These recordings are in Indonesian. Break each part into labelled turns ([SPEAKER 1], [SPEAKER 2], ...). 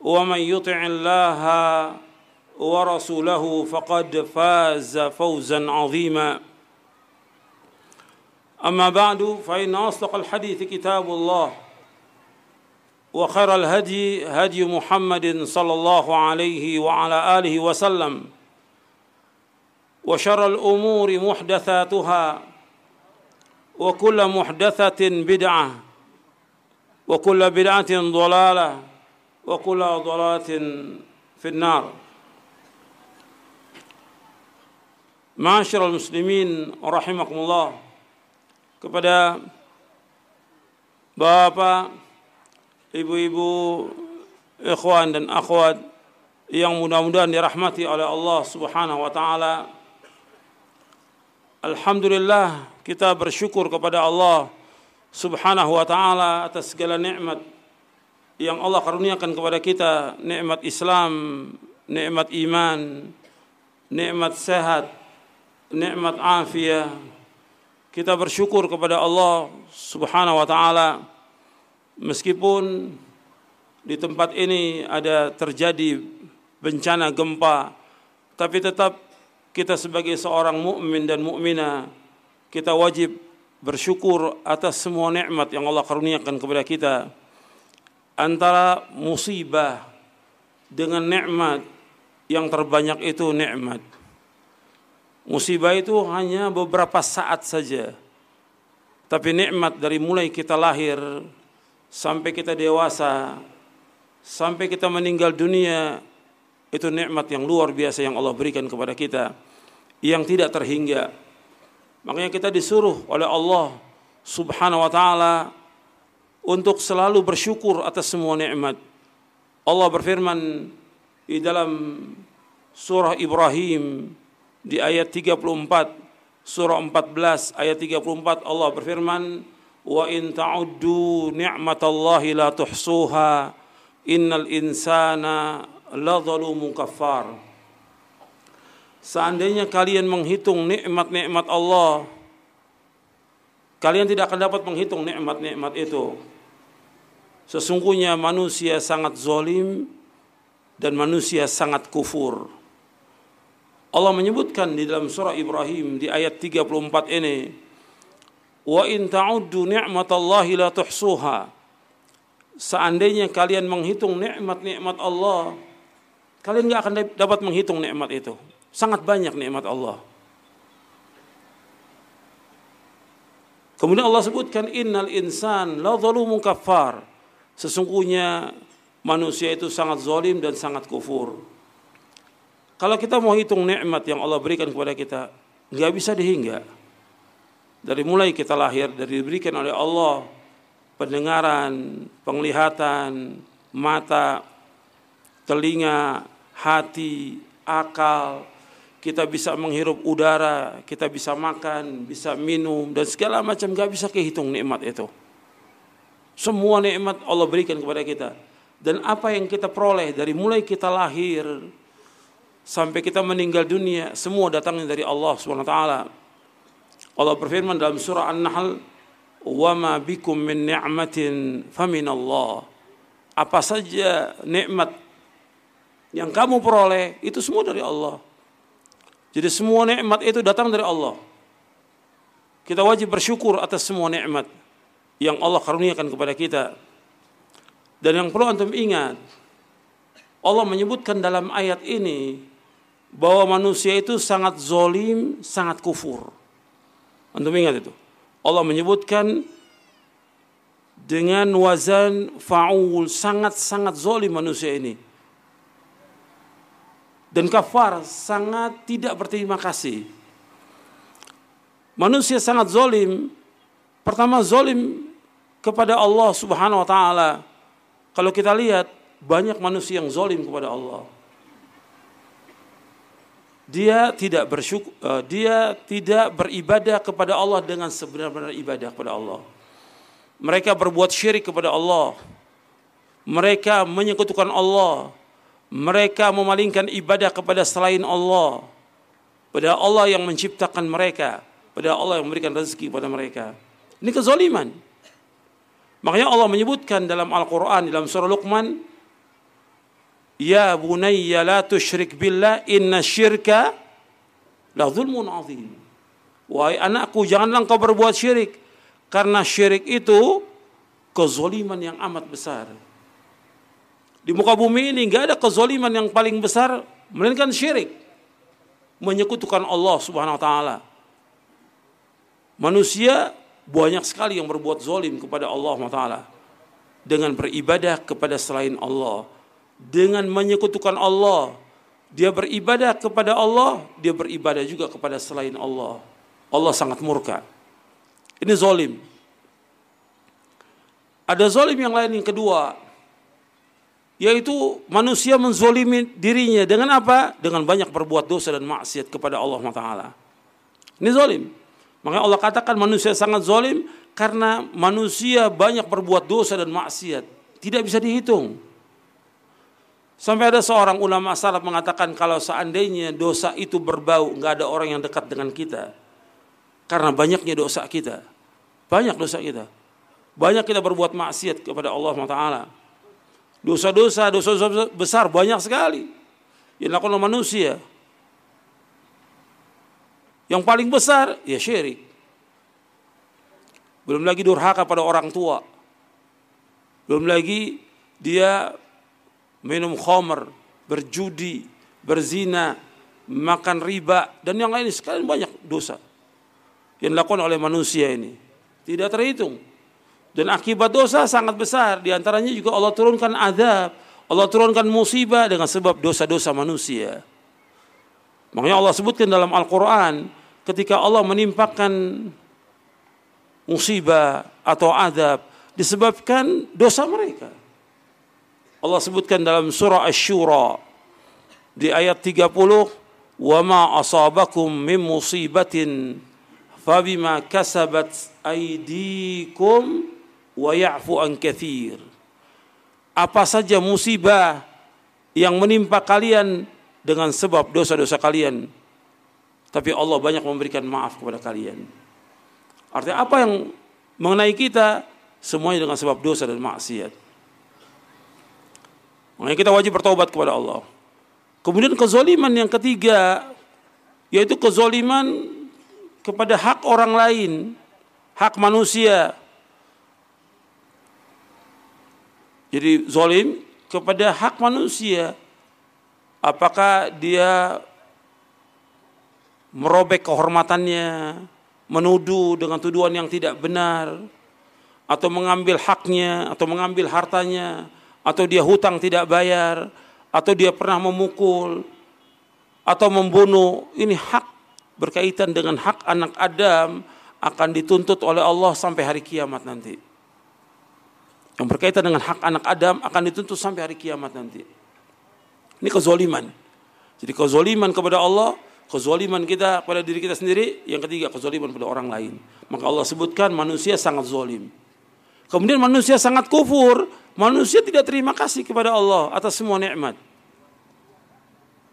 [SPEAKER 1] ومن يطع الله ورسوله فقد فاز فوزا عظيما. أما بعد فإن أصدق الحديث كتاب الله وخير الهدي هدي محمد صلى الله عليه وعلى آله وسلم وشر الأمور محدثاتها وكل محدثة بدعة وكل بدعة ضلالة وكل ضلالة في النار معاشر المسلمين رحمكم الله kepada Bapak, Ibu-ibu, ikhwan dan akhwat yang mudah-mudahan dirahmati oleh Allah Subhanahu wa taala. Alhamdulillah kita bersyukur kepada Allah Subhanahu wa taala atas segala nikmat yang Allah karuniakan kepada kita, nikmat Islam, nikmat iman, nikmat sehat, nikmat afiah. Kita bersyukur kepada Allah Subhanahu wa taala meskipun di tempat ini ada terjadi bencana gempa, tapi tetap kita sebagai seorang mukmin dan mukminah kita wajib bersyukur atas semua nikmat yang Allah karuniakan kepada kita. Antara musibah dengan nikmat yang terbanyak itu nikmat. Musibah itu hanya beberapa saat saja. Tapi nikmat dari mulai kita lahir sampai kita dewasa, sampai kita meninggal dunia, itu nikmat yang luar biasa yang Allah berikan kepada kita yang tidak terhingga. Makanya kita disuruh oleh Allah Subhanahu wa taala untuk selalu bersyukur atas semua nikmat. Allah berfirman di dalam surah Ibrahim di ayat 34 surah 14 ayat 34 Allah berfirman wa in ta'uddu ni'matallahi la tuhsuha innal insana la zalumun kafar Seandainya kalian menghitung nikmat-nikmat Allah kalian tidak akan dapat menghitung nikmat-nikmat itu Sesungguhnya manusia sangat zolim dan manusia sangat kufur. Allah menyebutkan di dalam surah Ibrahim di ayat 34 ini, "Wa in ta'uddu ni'matallahi la tuhsuha." Seandainya kalian menghitung nikmat-nikmat Allah, kalian nggak akan dapat menghitung nikmat itu. Sangat banyak nikmat Allah. Kemudian Allah sebutkan innal insan la zalumun kafar. Sesungguhnya manusia itu sangat zalim dan sangat kufur. Kalau kita mau hitung nikmat yang Allah berikan kepada kita, nggak bisa dihingga. Dari mulai kita lahir, dari diberikan oleh Allah pendengaran, penglihatan, mata, telinga, hati, akal, kita bisa menghirup udara, kita bisa makan, bisa minum, dan segala macam nggak bisa kehitung nikmat itu. Semua nikmat Allah berikan kepada kita. Dan apa yang kita peroleh dari mulai kita lahir sampai kita meninggal dunia semua datangnya dari Allah taala. Allah berfirman dalam surah An-Nahl, "Wa ma bikum min ni'matin famin Allah." Apa saja nikmat yang kamu peroleh itu semua dari Allah. Jadi semua nikmat itu datang dari Allah. Kita wajib bersyukur atas semua nikmat yang Allah karuniakan kepada kita. Dan yang perlu antum ingat, Allah menyebutkan dalam ayat ini bahwa manusia itu sangat zolim, sangat kufur. Antum ingat itu. Allah menyebutkan dengan wazan fa'ul sangat-sangat zolim manusia ini. Dan kafar sangat tidak berterima kasih. Manusia sangat zolim. Pertama zolim kepada Allah subhanahu wa ta'ala. Kalau kita lihat banyak manusia yang zolim kepada Allah dia tidak bersyukur, uh, dia tidak beribadah kepada Allah dengan sebenar-benar ibadah kepada Allah. Mereka berbuat syirik kepada Allah. Mereka menyekutukan Allah. Mereka memalingkan ibadah kepada selain Allah. Pada Allah yang menciptakan mereka. Pada Allah yang memberikan rezeki kepada mereka. Ini kezaliman. Makanya Allah menyebutkan dalam Al-Quran, dalam surah Luqman, Ya bunayya la tusyrik billah inna syirka la zulmun azim. Wahai anakku janganlah engkau berbuat syirik karena syirik itu kezoliman yang amat besar. Di muka bumi ini enggak ada kezoliman yang paling besar melainkan syirik. Menyekutukan Allah Subhanahu wa taala. Manusia banyak sekali yang berbuat zolim kepada Allah taala dengan beribadah kepada selain Allah dengan menyekutukan Allah. Dia beribadah kepada Allah, dia beribadah juga kepada selain Allah. Allah sangat murka. Ini zolim. Ada zolim yang lain yang kedua, yaitu manusia menzolimi dirinya dengan apa? Dengan banyak berbuat dosa dan maksiat kepada Allah Taala. Ini zolim. Makanya Allah katakan manusia sangat zolim karena manusia banyak berbuat dosa dan maksiat. Tidak bisa dihitung. Sampai ada seorang ulama salaf mengatakan kalau seandainya dosa itu berbau, nggak ada orang yang dekat dengan kita. Karena banyaknya dosa kita. Banyak dosa kita. Banyak kita berbuat maksiat kepada Allah Taala. Dosa-dosa, dosa-dosa besar banyak sekali. Yang dilakukan oleh manusia. Yang paling besar, ya syirik. Belum lagi durhaka pada orang tua. Belum lagi dia minum khamr, berjudi, berzina, makan riba dan yang lain. Sekalian banyak dosa yang dilakukan oleh manusia ini. Tidak terhitung. Dan akibat dosa sangat besar. Di antaranya juga Allah turunkan azab. Allah turunkan musibah dengan sebab dosa-dosa manusia. Makanya Allah sebutkan dalam Al-Quran ketika Allah menimpakan musibah atau azab disebabkan dosa mereka. Allah sebutkan dalam surah Asy-Syura di ayat 30 wa ma asabakum min musibatin fabima kasabat aydikum wa ya'fu an katsir apa saja musibah yang menimpa kalian dengan sebab dosa-dosa kalian tapi Allah banyak memberikan maaf kepada kalian artinya apa yang mengenai kita semuanya dengan sebab dosa dan maksiat Makanya kita wajib bertobat kepada Allah. Kemudian kezoliman yang ketiga yaitu kezoliman kepada hak orang lain, hak manusia. Jadi zolim kepada hak manusia. Apakah dia merobek kehormatannya, menuduh dengan tuduhan yang tidak benar, atau mengambil haknya, atau mengambil hartanya, atau dia hutang tidak bayar, atau dia pernah memukul, atau membunuh, ini hak berkaitan dengan hak anak Adam akan dituntut oleh Allah sampai hari kiamat nanti. Yang berkaitan dengan hak anak Adam akan dituntut sampai hari kiamat nanti. Ini kezoliman. Jadi kezoliman kepada Allah, kezoliman kita pada diri kita sendiri, yang ketiga kezoliman pada orang lain. Maka Allah sebutkan manusia sangat zolim. Kemudian manusia sangat kufur, manusia tidak terima kasih kepada Allah atas semua nikmat.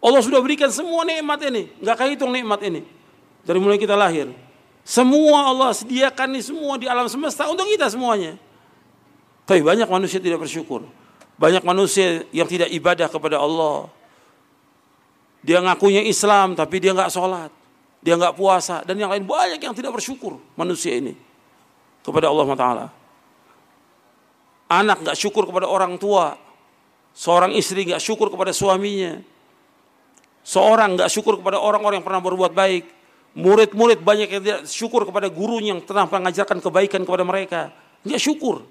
[SPEAKER 1] Allah sudah berikan semua nikmat ini, nggak kehitung nikmat ini. Dari mulai kita lahir. Semua Allah sediakan ini semua di alam semesta untuk kita semuanya. Tapi banyak manusia tidak bersyukur. Banyak manusia yang tidak ibadah kepada Allah. Dia ngakunya Islam tapi dia nggak sholat. Dia nggak puasa. Dan yang lain banyak yang tidak bersyukur manusia ini. Kepada Allah Taala. Anak nggak syukur kepada orang tua. Seorang istri nggak syukur kepada suaminya. Seorang nggak syukur kepada orang-orang yang pernah berbuat baik. Murid-murid banyak yang tidak syukur kepada gurunya yang telah mengajarkan kebaikan kepada mereka. Nggak syukur.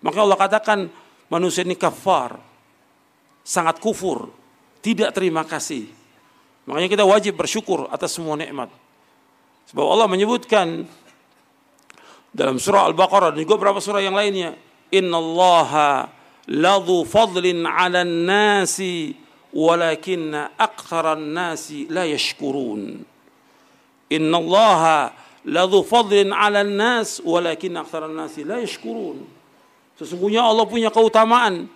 [SPEAKER 1] Maka Allah katakan manusia ini kafar. Sangat kufur. Tidak terima kasih. Makanya kita wajib bersyukur atas semua nikmat. Sebab Allah menyebutkan dalam surah Al-Baqarah dan juga beberapa surah yang lainnya. Inna Allah ladhu fadlin ala nasi walakinna aktaran nasi la yashkurun. Inna Allah ladhu fadlin ala nas walakin aktsara nasi la yashkurun. Sesungguhnya Allah punya keutamaan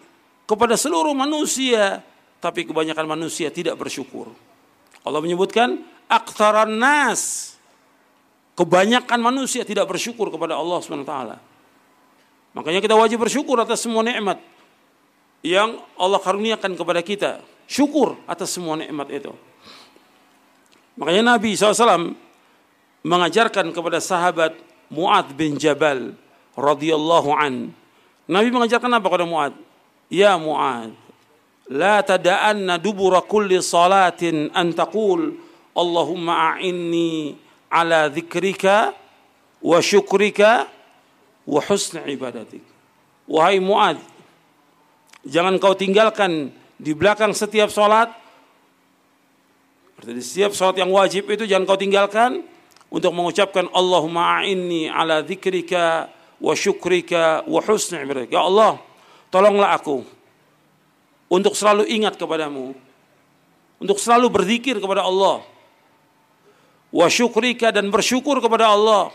[SPEAKER 1] kepada seluruh manusia, tapi kebanyakan manusia tidak bersyukur. Allah menyebutkan aktaran nas. Kebanyakan manusia tidak bersyukur kepada Allah SWT. Makanya kita wajib bersyukur atas semua nikmat yang Allah karuniakan kepada kita. Syukur atas semua nikmat itu. Makanya Nabi SAW mengajarkan kepada sahabat Mu'ad bin Jabal radhiyallahu an. Nabi mengajarkan apa kepada Mu'ad? Ya Mu'ad, la tada'anna dubura kulli salatin an taqul Allahumma a'inni ala dzikrika wa syukrika wa husni ibadatik. Wahai Mu'ad, jangan kau tinggalkan di belakang setiap salat Berarti setiap salat yang wajib itu jangan kau tinggalkan untuk mengucapkan Allahumma a'inni ala dzikrika wa syukrika wa husni ibadatik. Ya Allah, tolonglah aku untuk selalu ingat kepadamu. Untuk selalu berzikir kepada Allah. Wa syukrika dan bersyukur kepada Allah.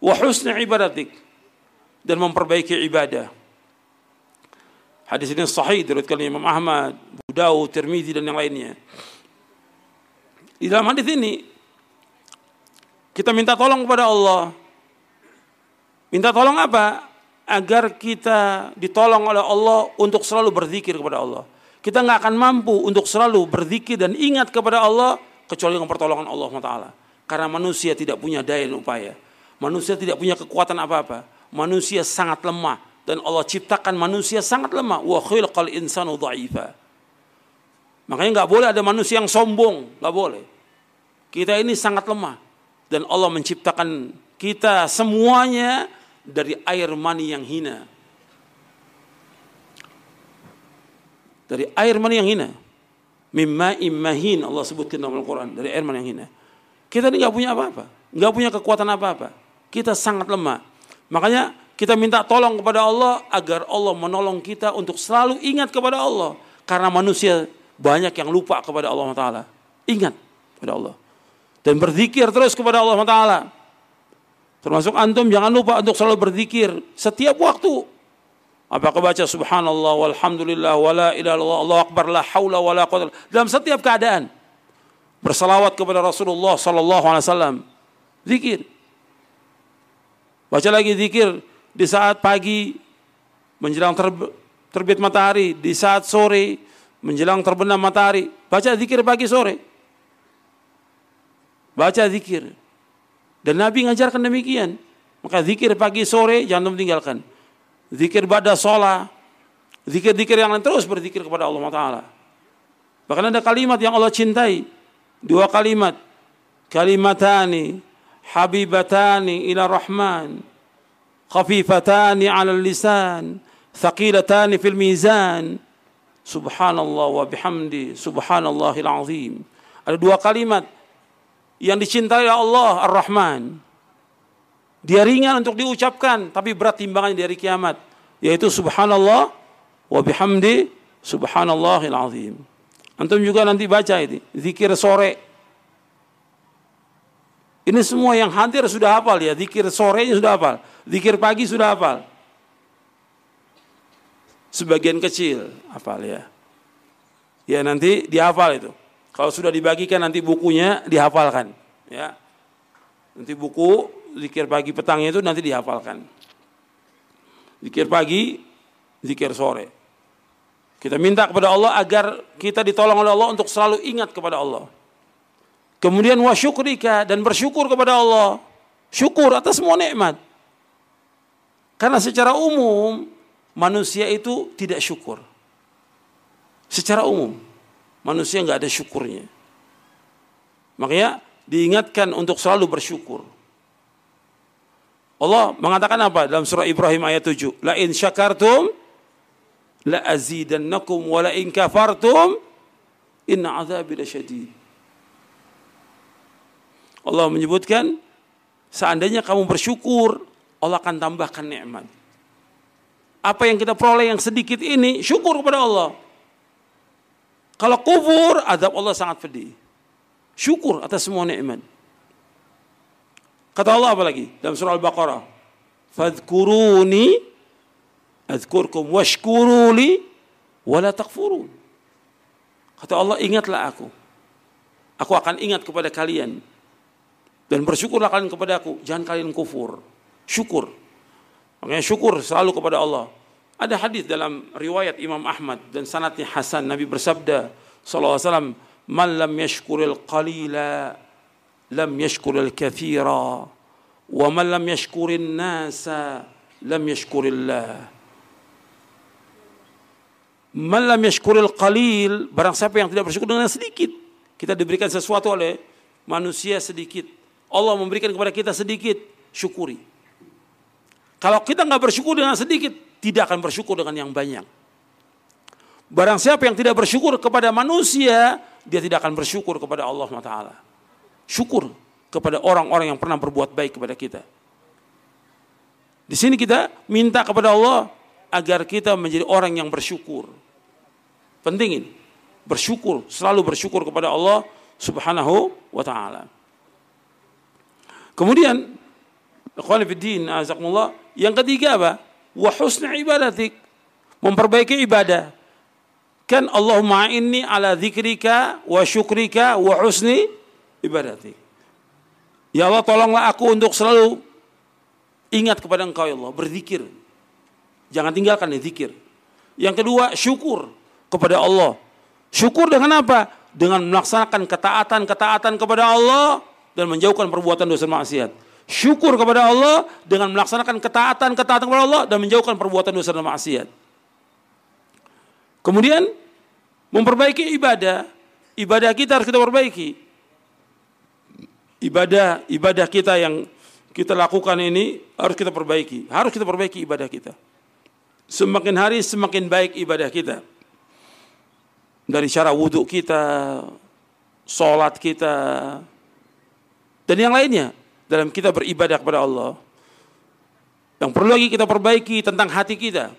[SPEAKER 1] Wa husni ibadatik. Dan memperbaiki ibadah. Hadis ini sahih diriwayatkan Imam Ahmad, Abu Dawud, Tirmizi dan yang lainnya. Di dalam hadis ini kita minta tolong kepada Allah. Minta tolong apa? Agar kita ditolong oleh Allah untuk selalu berzikir kepada Allah. Kita nggak akan mampu untuk selalu berzikir dan ingat kepada Allah kecuali dengan pertolongan Allah Taala. Karena manusia tidak punya daya dan upaya. Manusia tidak punya kekuatan apa-apa. Manusia sangat lemah dan Allah ciptakan manusia sangat lemah. Wa khilqal insanu dha'ifa. Makanya nggak boleh ada manusia yang sombong, nggak boleh. Kita ini sangat lemah dan Allah menciptakan kita semuanya dari air mani yang hina. Dari air mani yang hina. Mimma immahin Allah sebutkan dalam Al-Quran. Dari air mani yang hina. Kita ini nggak punya apa-apa. nggak punya kekuatan apa-apa. Kita sangat lemah. Makanya kita minta tolong kepada Allah agar Allah menolong kita untuk selalu ingat kepada Allah. Karena manusia banyak yang lupa kepada Allah Taala. Ingat kepada Allah dan berzikir terus kepada Allah Taala. Termasuk antum jangan lupa untuk selalu berzikir setiap waktu. Apakah baca subhanallah walhamdulillah wala ilaha illallah Allah akbar la haula wala quwwata dalam setiap keadaan. Bersalawat kepada Rasulullah sallallahu alaihi wasallam. Zikir. Baca lagi zikir di saat pagi menjelang terbit matahari, di saat sore menjelang terbenam matahari. Baca zikir pagi sore. Baca zikir. Dan Nabi mengajarkan demikian. Maka zikir pagi sore jangan tinggalkan. Zikir pada sholat. Zikir-zikir yang lain terus berzikir kepada Allah Taala. Bahkan ada kalimat yang Allah cintai. Dua kalimat. Kalimatani habibatani ila rahman. Khafifatani ala lisan. Thaqilatani fil mizan Subhanallah wa bihamdi subhanallahil azim. Ada dua kalimat yang dicintai Allah Ar-Rahman. Dia ringan untuk diucapkan tapi berat timbangannya di hari kiamat yaitu subhanallah wa bihamdi subhanallahil azim. Antum juga nanti baca ini zikir sore. Ini semua yang hadir sudah hafal ya, zikir sorenya sudah hafal, zikir pagi sudah hafal. Sebagian kecil, apa ya. Ya nanti dihafal itu. Kalau sudah dibagikan nanti bukunya dihafalkan. Ya. Nanti buku zikir pagi petangnya itu nanti dihafalkan. Zikir pagi, zikir sore. Kita minta kepada Allah agar kita ditolong oleh Allah untuk selalu ingat kepada Allah. Kemudian wa syukrika dan bersyukur kepada Allah. Syukur atas semua nikmat. Karena secara umum manusia itu tidak syukur. Secara umum manusia nggak ada syukurnya. Makanya diingatkan untuk selalu bersyukur. Allah mengatakan apa dalam surah Ibrahim ayat 7? La in syakartum la azidannakum wa la in kafartum inna azabi lasyadid. Allah menyebutkan seandainya kamu bersyukur, Allah akan tambahkan nikmat. Apa yang kita peroleh yang sedikit ini, syukur kepada Allah. Kalau kufur, azab Allah sangat pedih. Syukur atas semua nikmat. Kata Allah apa lagi dalam surah Al-Baqarah? Fadkuruni azkurkum washkuruli wala takfurun. Kata Allah ingatlah aku. Aku akan ingat kepada kalian. Dan bersyukurlah kalian kepada aku. Jangan kalian kufur. Syukur. Makanya syukur selalu kepada Allah. Ada hadis dalam riwayat Imam Ahmad dan sanatnya Hasan. Nabi bersabda sallallahu alaihi wasallam man lam yashkuril qalila lam yashkuril kathira wa man lam yashkurin nasa lam yashkurillah. Man lam yashkuril qalil barang siapa yang tidak bersyukur dengan sedikit kita diberikan sesuatu oleh manusia sedikit. Allah memberikan kepada kita sedikit syukuri. Kalau kita nggak bersyukur dengan sedikit tidak akan bersyukur dengan yang banyak. Barang siapa yang tidak bersyukur kepada manusia, dia tidak akan bersyukur kepada Allah Taala. Syukur kepada orang-orang yang pernah berbuat baik kepada kita. Di sini kita minta kepada Allah agar kita menjadi orang yang bersyukur. Penting ini. Bersyukur, selalu bersyukur kepada Allah Subhanahu wa taala. Kemudian, yang ketiga apa? Wa husni ibadatik. Memperbaiki ibadah. Kan Allahumma inni ala dzikrika wa syukrika wa husni ibadatik. Ya Allah tolonglah aku untuk selalu ingat kepada engkau ya Allah. Berzikir. Jangan tinggalkan nih zikir. Yang kedua syukur kepada Allah. Syukur dengan apa? Dengan melaksanakan ketaatan-ketaatan kepada Allah dan menjauhkan perbuatan dosa maksiat syukur kepada Allah dengan melaksanakan ketaatan-ketaatan kepada Allah dan menjauhkan perbuatan dosa dan maksiat. Kemudian memperbaiki ibadah, ibadah kita harus kita perbaiki. Ibadah ibadah kita yang kita lakukan ini harus kita perbaiki, harus kita perbaiki ibadah kita. Semakin hari semakin baik ibadah kita. Dari cara wudhu kita, sholat kita, dan yang lainnya dalam kita beribadah kepada Allah. Yang perlu lagi kita perbaiki tentang hati kita.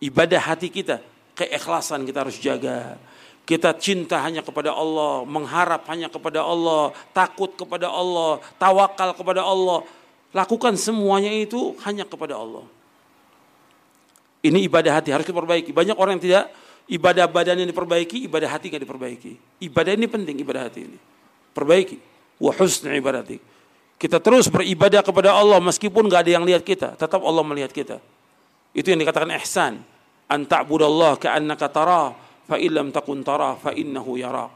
[SPEAKER 1] Ibadah hati kita, keikhlasan kita harus jaga. Kita cinta hanya kepada Allah, mengharap hanya kepada Allah, takut kepada Allah, tawakal kepada Allah. Lakukan semuanya itu hanya kepada Allah. Ini ibadah hati harus diperbaiki. Banyak orang yang tidak ibadah badan yang diperbaiki, ibadah hati nggak diperbaiki. Ibadah ini penting, ibadah hati ini. Perbaiki. Wa husni ibadatik. Kita terus beribadah kepada Allah meskipun nggak ada yang lihat kita, tetap Allah melihat kita. Itu yang dikatakan ihsan. An ta'budallah ka'annaka tara fa illam takun tara fa innahu yara.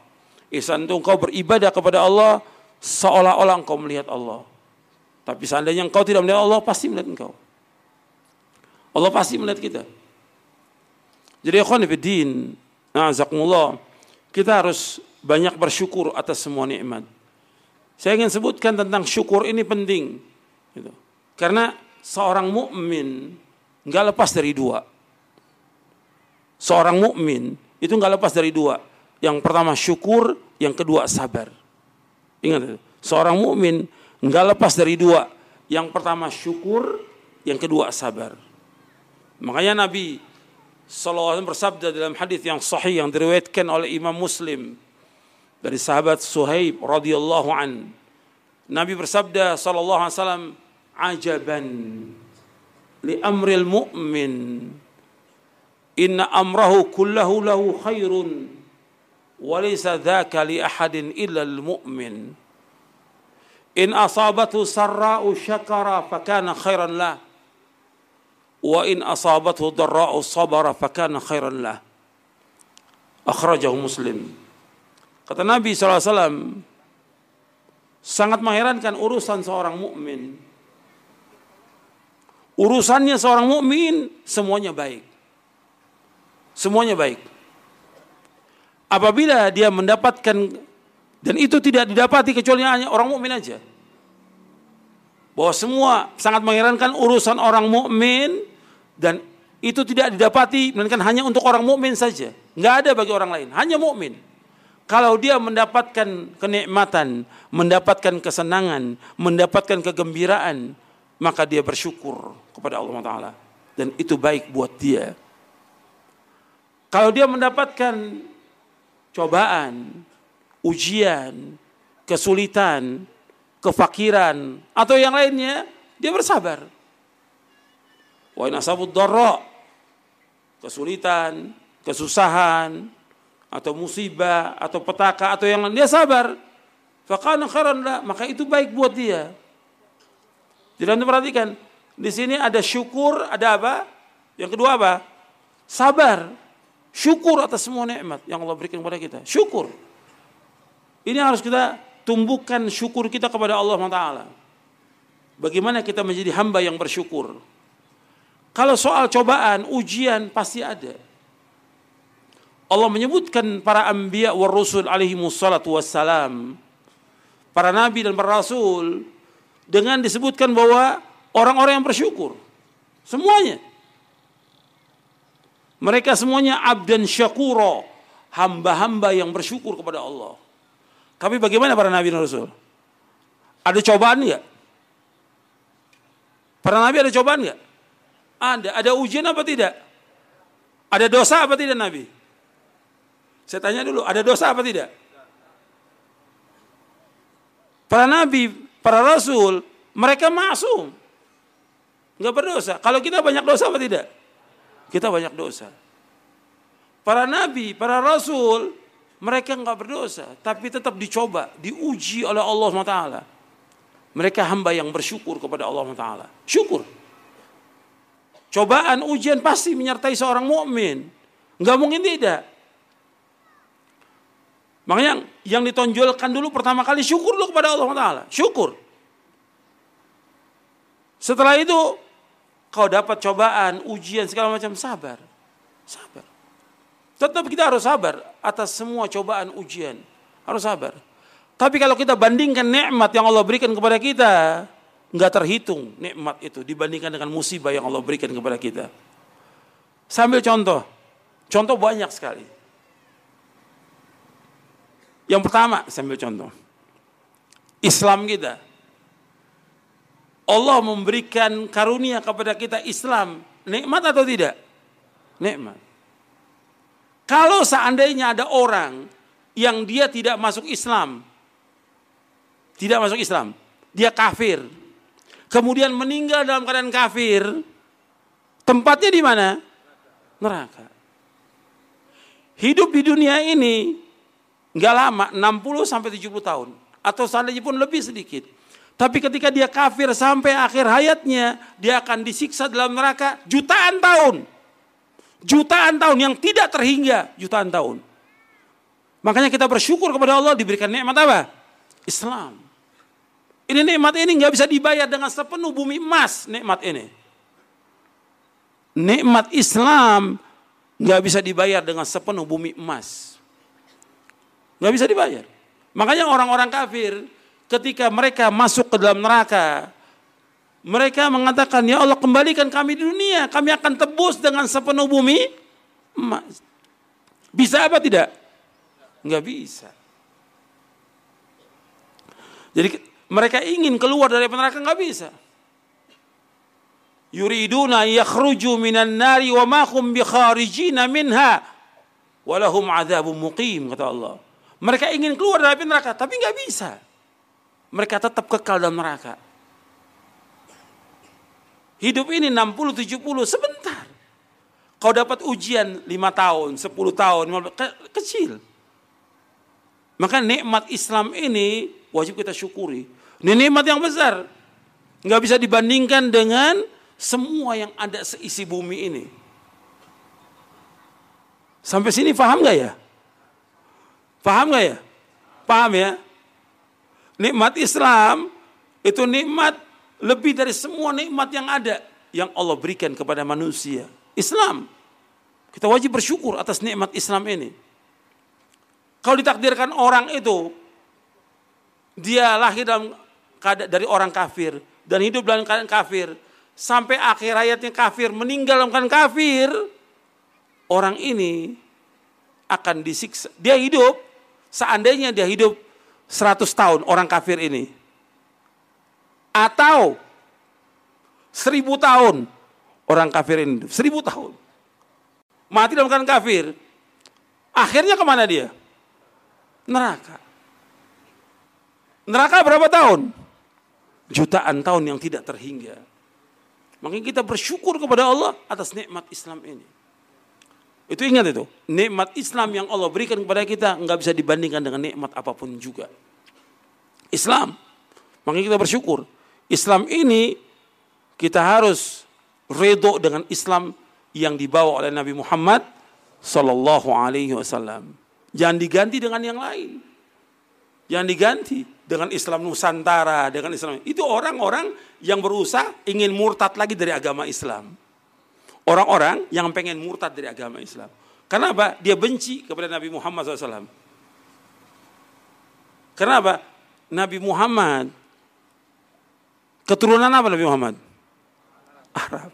[SPEAKER 1] Ihsan itu engkau beribadah kepada Allah seolah-olah engkau melihat Allah. Tapi seandainya engkau tidak melihat Allah, pasti melihat engkau. Allah pasti melihat kita. Jadi ikhwan fillah, na'azakumullah, kita harus banyak bersyukur atas semua nikmat. Saya ingin sebutkan tentang syukur ini penting. Gitu. Karena seorang mukmin nggak lepas dari dua. Seorang mukmin itu nggak lepas dari dua. Yang pertama syukur, yang kedua sabar. Ingat, seorang mukmin nggak lepas dari dua. Yang pertama syukur, yang kedua sabar. Makanya Nabi SAW bersabda dalam hadis yang sahih yang diriwayatkan oleh Imam Muslim dari sahabat Suhaib radhiyallahu an. Nabi bersabda sallallahu alaihi wasallam, "Ajaban li amril mu'min. Inna amrahu kullahu lahu khairun walaysa dzaka li ahadin illa al-mu'min in asabathu sarra'u syakara fakana khairan lah wa in asabathu dharra'u sabara fakana khairan lah akhrajahu muslim kata Nabi SAW sangat mengherankan urusan seorang mukmin urusannya seorang mukmin semuanya baik semuanya baik apabila dia mendapatkan dan itu tidak didapati kecuali hanya orang mukmin aja. Bahwa semua sangat mengherankan urusan orang mukmin dan itu tidak didapati melainkan hanya untuk orang mukmin saja. Nggak ada bagi orang lain, hanya mukmin. Kalau dia mendapatkan kenikmatan, mendapatkan kesenangan, mendapatkan kegembiraan, maka dia bersyukur kepada Allah Taala dan itu baik buat dia. Kalau dia mendapatkan cobaan, ujian, kesulitan, kefakiran, atau yang lainnya, dia bersabar. Wa nasabud darra, kesulitan, kesusahan, atau musibah, atau petaka, atau yang lain, dia sabar. Fakana khairan lah, maka itu baik buat dia. Jadi anda perhatikan, di sini ada syukur, ada apa? Yang kedua apa? Sabar. Syukur atas semua nikmat yang Allah berikan kepada kita. Syukur. Ini harus kita tumbuhkan syukur kita kepada Allah Taala. Bagaimana kita menjadi hamba yang bersyukur? Kalau soal cobaan, ujian pasti ada. Allah menyebutkan para anbiya wa rusul alaihi wassalatu wassalam. Para nabi dan para rasul dengan disebutkan bahwa orang-orang yang bersyukur. Semuanya. Mereka semuanya abdan syakuro. Hamba-hamba yang bersyukur kepada Allah. Tapi bagaimana para nabi dan rasul? Ada cobaan nggak? Para nabi ada cobaan nggak? Ada. Ada ujian apa tidak? Ada dosa apa tidak nabi? Saya tanya dulu, ada dosa apa tidak? Para nabi, para rasul, mereka masuk. Nggak berdosa. Kalau kita banyak dosa apa tidak? Kita banyak dosa. Para nabi, para rasul, mereka nggak berdosa, tapi tetap dicoba, diuji oleh Allah SWT. Mereka hamba yang bersyukur kepada Allah SWT. Syukur. Cobaan ujian pasti menyertai seorang mukmin. Nggak mungkin tidak. Makanya yang ditonjolkan dulu pertama kali syukur dulu kepada Allah Taala. Syukur. Setelah itu kau dapat cobaan, ujian segala macam sabar. Sabar. Tetap kita harus sabar atas semua cobaan ujian. Harus sabar. Tapi kalau kita bandingkan nikmat yang Allah berikan kepada kita, nggak terhitung nikmat itu dibandingkan dengan musibah yang Allah berikan kepada kita. Sambil contoh, contoh banyak sekali. Yang pertama, sambil contoh, Islam kita. Allah memberikan karunia kepada kita Islam. Nikmat atau tidak? Nikmat. Kalau seandainya ada orang yang dia tidak masuk Islam, tidak masuk Islam, dia kafir, kemudian meninggal dalam keadaan kafir, tempatnya di mana? Neraka. Hidup di dunia ini nggak lama, 60 sampai 70 tahun, atau seandainya pun lebih sedikit. Tapi ketika dia kafir sampai akhir hayatnya, dia akan disiksa dalam neraka jutaan tahun. Jutaan tahun yang tidak terhingga jutaan tahun. Makanya kita bersyukur kepada Allah diberikan nikmat apa? Islam. Ini nikmat ini nggak bisa dibayar dengan sepenuh bumi emas nikmat ini. Nikmat Islam nggak bisa dibayar dengan sepenuh bumi emas. Nggak bisa dibayar. Makanya orang-orang kafir ketika mereka masuk ke dalam neraka, mereka mengatakan, "Ya Allah, kembalikan kami di dunia, kami akan tebus dengan sepenuh bumi emas." Bisa apa tidak? Enggak bisa. Jadi mereka ingin keluar dari neraka enggak bisa. Yuriduna yakhruju minan nari wa ma hum bikharijina minha walahum adzabun muqim kata Allah. Mereka ingin keluar dari neraka tapi enggak bisa mereka tetap kekal dalam neraka. Hidup ini 60, 70, sebentar. Kau dapat ujian 5 tahun, 10 tahun, ke kecil. Maka nikmat Islam ini wajib kita syukuri. Ini nikmat yang besar. Nggak bisa dibandingkan dengan semua yang ada seisi bumi ini. Sampai sini paham gak ya? Paham gak ya? Paham ya? Nikmat Islam itu nikmat lebih dari semua nikmat yang ada yang Allah berikan kepada manusia. Islam. Kita wajib bersyukur atas nikmat Islam ini. Kalau ditakdirkan orang itu dia lahir dalam dari orang kafir dan hidup dalam keadaan kafir sampai akhir hayatnya kafir meninggal dalam keadaan kafir orang ini akan disiksa dia hidup seandainya dia hidup 100 tahun orang kafir ini atau seribu tahun orang kafir ini seribu tahun mati dalam keadaan kafir akhirnya ke mana dia neraka Neraka berapa tahun? Jutaan tahun yang tidak terhingga. Makanya kita bersyukur kepada Allah atas nikmat Islam ini. Itu ingat itu, nikmat Islam yang Allah berikan kepada kita nggak bisa dibandingkan dengan nikmat apa pun juga. Islam, makanya kita bersyukur. Islam ini kita harus redo dengan Islam yang dibawa oleh Nabi Muhammad Sallallahu Alaihi Wasallam. Jangan diganti dengan yang lain. Jangan diganti dengan Islam Nusantara, dengan Islam itu orang-orang yang berusaha ingin murtad lagi dari agama Islam. Orang-orang yang pengen murtad dari agama Islam. Kenapa? Dia benci kepada Nabi Muhammad SAW. Kenapa? Nabi Muhammad keturunan apa Nabi Muhammad? Arab.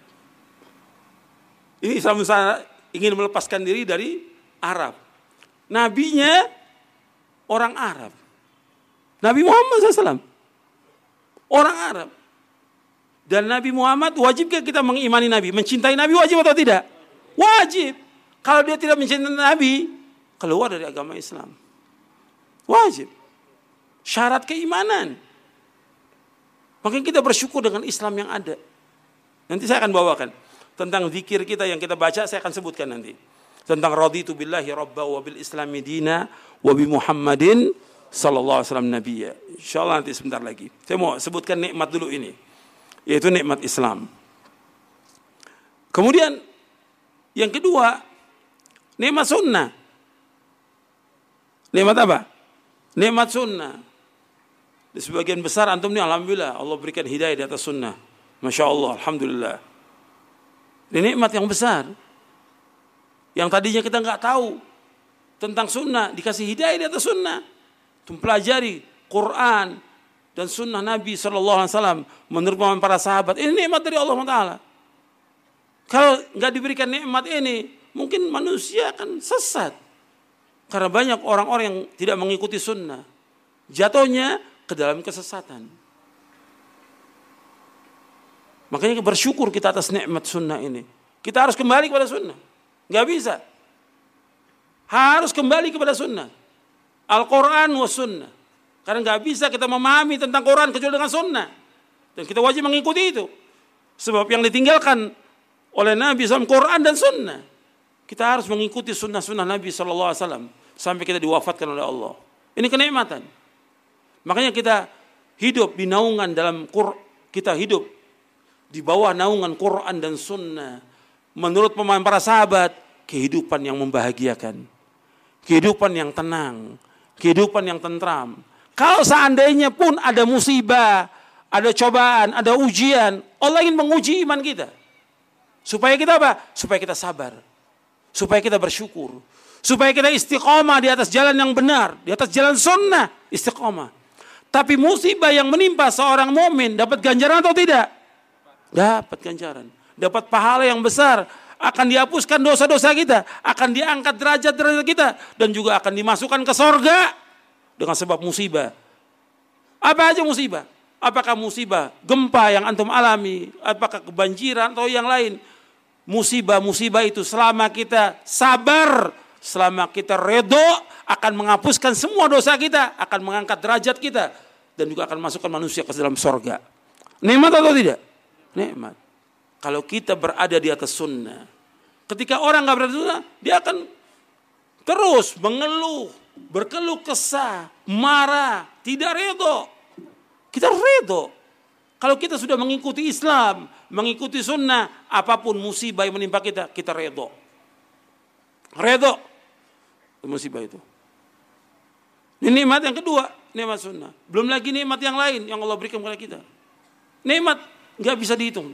[SPEAKER 1] Ini Islam Nusantara ingin melepaskan diri dari Arab. Nabinya orang Arab. Nabi Muhammad SAW. Orang Arab. Dan Nabi Muhammad wajibkah kita mengimani Nabi? Mencintai Nabi wajib atau tidak? Wajib. Kalau dia tidak mencintai Nabi, keluar dari agama Islam. Wajib. Syarat keimanan. Makanya kita bersyukur dengan Islam yang ada. Nanti saya akan bawakan. Tentang zikir kita yang kita baca, saya akan sebutkan nanti. Tentang raditu billahi rabba wa bil islami dina wa bi muhammadin sallallahu alaihi wasallam nabiyya. Insyaallah nanti sebentar lagi. Saya mau sebutkan nikmat dulu ini. Yaitu nikmat Islam. Kemudian yang kedua, nikmat sunnah. Nikmat apa? Nikmat sunnah. Di sebagian besar antum ini alhamdulillah Allah berikan hidayah di atas sunnah. Masya Allah, alhamdulillah. Ini nikmat yang besar. Yang tadinya kita nggak tahu tentang sunnah, dikasih hidayah di atas sunnah mempelajari Quran dan sunnah Nabi Shallallahu Alaihi Wasallam menurut para sahabat ini nikmat dari Allah Taala. Kalau nggak diberikan nikmat ini, mungkin manusia akan sesat. Karena banyak orang-orang yang tidak mengikuti sunnah. Jatuhnya ke dalam kesesatan. Makanya bersyukur kita atas nikmat sunnah ini. Kita harus kembali kepada sunnah. Nggak bisa. Harus kembali kepada sunnah. Al-Quran wa sunnah. Karena nggak bisa kita memahami tentang Quran kecuali dengan sunnah. Dan kita wajib mengikuti itu. Sebab yang ditinggalkan oleh Nabi SAW Quran dan sunnah. Kita harus mengikuti sunnah-sunnah Nabi SAW sampai kita diwafatkan oleh Allah. Ini kenikmatan. Makanya kita hidup di naungan dalam Quran. Kita hidup di bawah naungan Quran dan sunnah. Menurut pemahaman para sahabat, kehidupan yang membahagiakan. Kehidupan yang tenang kehidupan yang tentram. Kalau seandainya pun ada musibah, ada cobaan, ada ujian, Allah ingin menguji iman kita. Supaya kita apa? Supaya kita sabar. Supaya kita bersyukur. Supaya kita istiqomah di atas jalan yang benar, di atas jalan sunnah, istiqomah. Tapi musibah yang menimpa seorang mumin dapat ganjaran atau tidak? Dapat ganjaran. Dapat pahala yang besar akan dihapuskan dosa-dosa kita, akan diangkat derajat-derajat kita dan juga akan dimasukkan ke sorga dengan sebab musibah. Apa aja musibah? Apakah musibah gempa yang antum alami, apakah kebanjiran atau yang lain? Musibah-musibah itu selama kita sabar, selama kita redo akan menghapuskan semua dosa kita, akan mengangkat derajat kita dan juga akan masukkan manusia ke dalam sorga. Nikmat atau tidak? Nikmat. Kalau kita berada di atas sunnah. Ketika orang nggak berada di sunnah, dia akan terus mengeluh, berkeluh kesah, marah, tidak redo. Kita redo. Kalau kita sudah mengikuti Islam, mengikuti sunnah, apa pun musibah yang menimpa kita, kita redo. Redo. Musibah itu. Ini nikmat yang kedua, nikmat sunnah. Belum lagi nikmat yang lain yang Allah berikan kepada kita. Nikmat nggak bisa dihitung.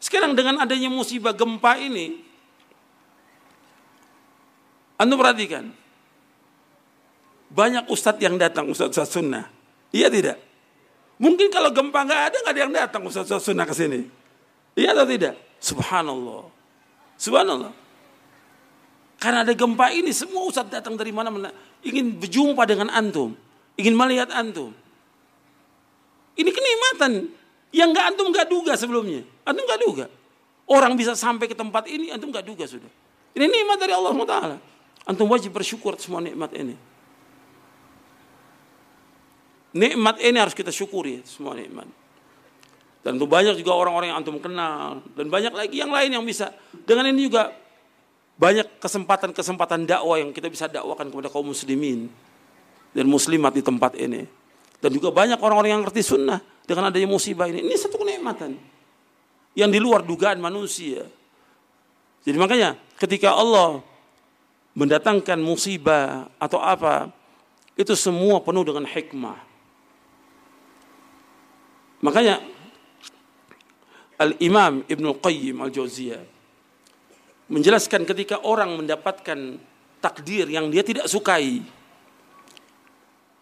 [SPEAKER 1] Sekarang dengan adanya musibah gempa ini, anda perhatikan, banyak ustadz yang datang, ustadz-ustadz sunnah. Iya tidak? Mungkin kalau gempa nggak ada, nggak ada yang datang ustadz-ustadz sunnah ke sini. Iya atau tidak? Subhanallah. Subhanallah. Karena ada gempa ini, semua ustadz datang dari mana-mana. Ingin berjumpa dengan antum. Ingin melihat antum. Ini kenikmatan. Yang nggak antum nggak duga sebelumnya. Antum nggak duga. Orang bisa sampai ke tempat ini, antum nggak duga sudah. Ini nikmat dari Allah Taala. Antum wajib bersyukur semua nikmat ini. Nikmat ini harus kita syukuri semua nikmat. Dan itu banyak juga orang-orang yang antum kenal dan banyak lagi yang lain yang bisa. Dengan ini juga banyak kesempatan-kesempatan dakwah yang kita bisa dakwakan kepada kaum muslimin dan muslimat di tempat ini. Dan juga banyak orang-orang yang ngerti sunnah dengan adanya musibah ini. Ini satu kenikmatan yang di luar dugaan manusia. Jadi makanya ketika Allah mendatangkan musibah atau apa, itu semua penuh dengan hikmah. Makanya Al-Imam Ibn Qayyim Al-Jauziyah menjelaskan ketika orang mendapatkan takdir yang dia tidak sukai,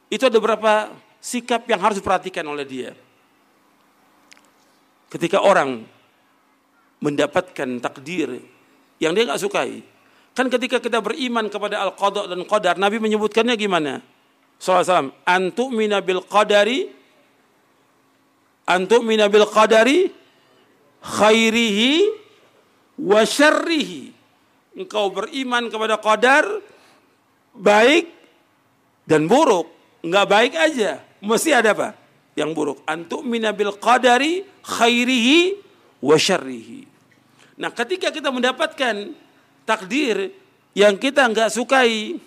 [SPEAKER 1] itu ada beberapa sikap yang harus diperhatikan oleh dia. Ketika orang mendapatkan takdir yang dia nggak sukai, Kan ketika kita beriman kepada al-qadha dan qadar, Nabi menyebutkannya gimana? Sallallahu Antu mina bil qadari antu mina bil qadari khairihi wa syarrihi. Engkau beriman kepada qadar baik dan buruk. Enggak baik aja, mesti ada apa? Yang buruk. Antu mina bil qadari khairihi wa syarrihi. Nah, ketika kita mendapatkan takdir yang kita nggak sukai,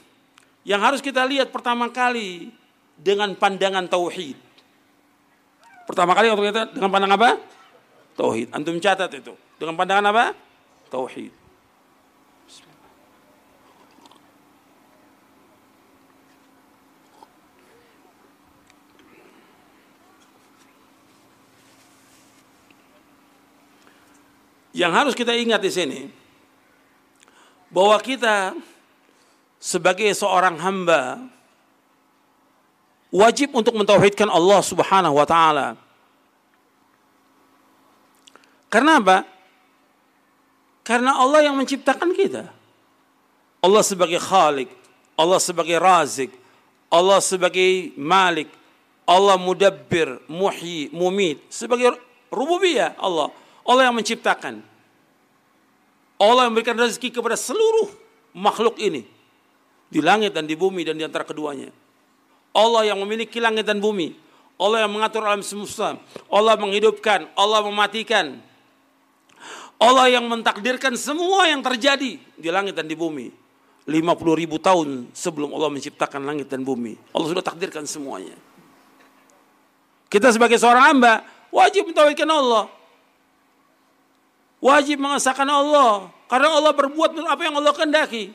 [SPEAKER 1] yang harus kita lihat pertama kali dengan pandangan tauhid. Pertama kali waktu kita dengan pandangan apa? Tauhid. Antum catat itu. Dengan pandangan apa? Tauhid. Yang harus kita ingat di sini, bahwa kita sebagai seorang hamba wajib untuk mentauhidkan Allah Subhanahu wa taala. Karena apa? Karena Allah yang menciptakan kita. Allah sebagai Khalik, Allah sebagai Razik, Allah sebagai Malik, Allah mudabbir, muhyi, mumit, sebagai rububiyah Allah. Allah yang menciptakan. Allah memberikan rezeki kepada seluruh makhluk ini. Di langit dan di bumi dan di antara keduanya. Allah yang memiliki langit dan bumi. Allah yang mengatur alam semesta. Allah menghidupkan. Allah mematikan. Allah yang mentakdirkan semua yang terjadi di langit dan di bumi. 50 ribu tahun sebelum Allah menciptakan langit dan bumi. Allah sudah takdirkan semuanya. Kita sebagai seorang hamba wajib mentauhidkan Allah. Wajib mengesahkan Allah. Karena Allah berbuat apa yang Allah kehendaki.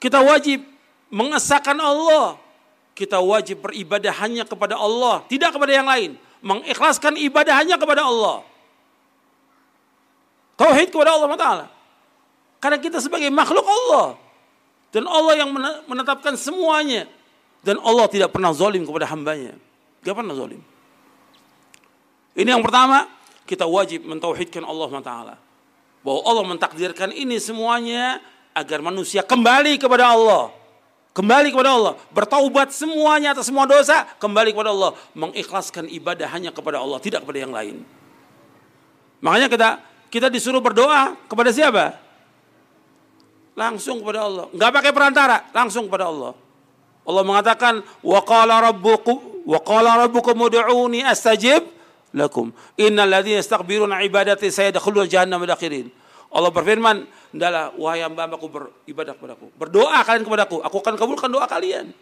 [SPEAKER 1] Kita wajib mengesahkan Allah. Kita wajib beribadah hanya kepada Allah. Tidak kepada yang lain. Mengikhlaskan ibadah hanya kepada Allah. Tauhid kepada Allah Taala. Karena kita sebagai makhluk Allah. Dan Allah yang menetapkan semuanya. Dan Allah tidak pernah zalim kepada hambanya. Tidak pernah zalim. Ini yang pertama kita wajib mentauhidkan Allah Taala. Bahwa Allah mentakdirkan ini semuanya agar manusia kembali kepada Allah. Kembali kepada Allah, bertaubat semuanya atas semua dosa, kembali kepada Allah, mengikhlaskan ibadah hanya kepada Allah, tidak kepada yang lain. Makanya kita kita disuruh berdoa kepada siapa? Langsung kepada Allah. Enggak pakai perantara, langsung kepada Allah. Allah mengatakan, "Wa qala rabbukum qala rabbukum ud'uni astajib lakum. Innal ladzina yastakbiruna ibadati sayadkhuluna jahannam dakhirin. Allah berfirman, Hendaklah wahai hamba-hambaku beribadah kepadaku. Berdoa kalian kepadaku, aku akan kabulkan doa kalian.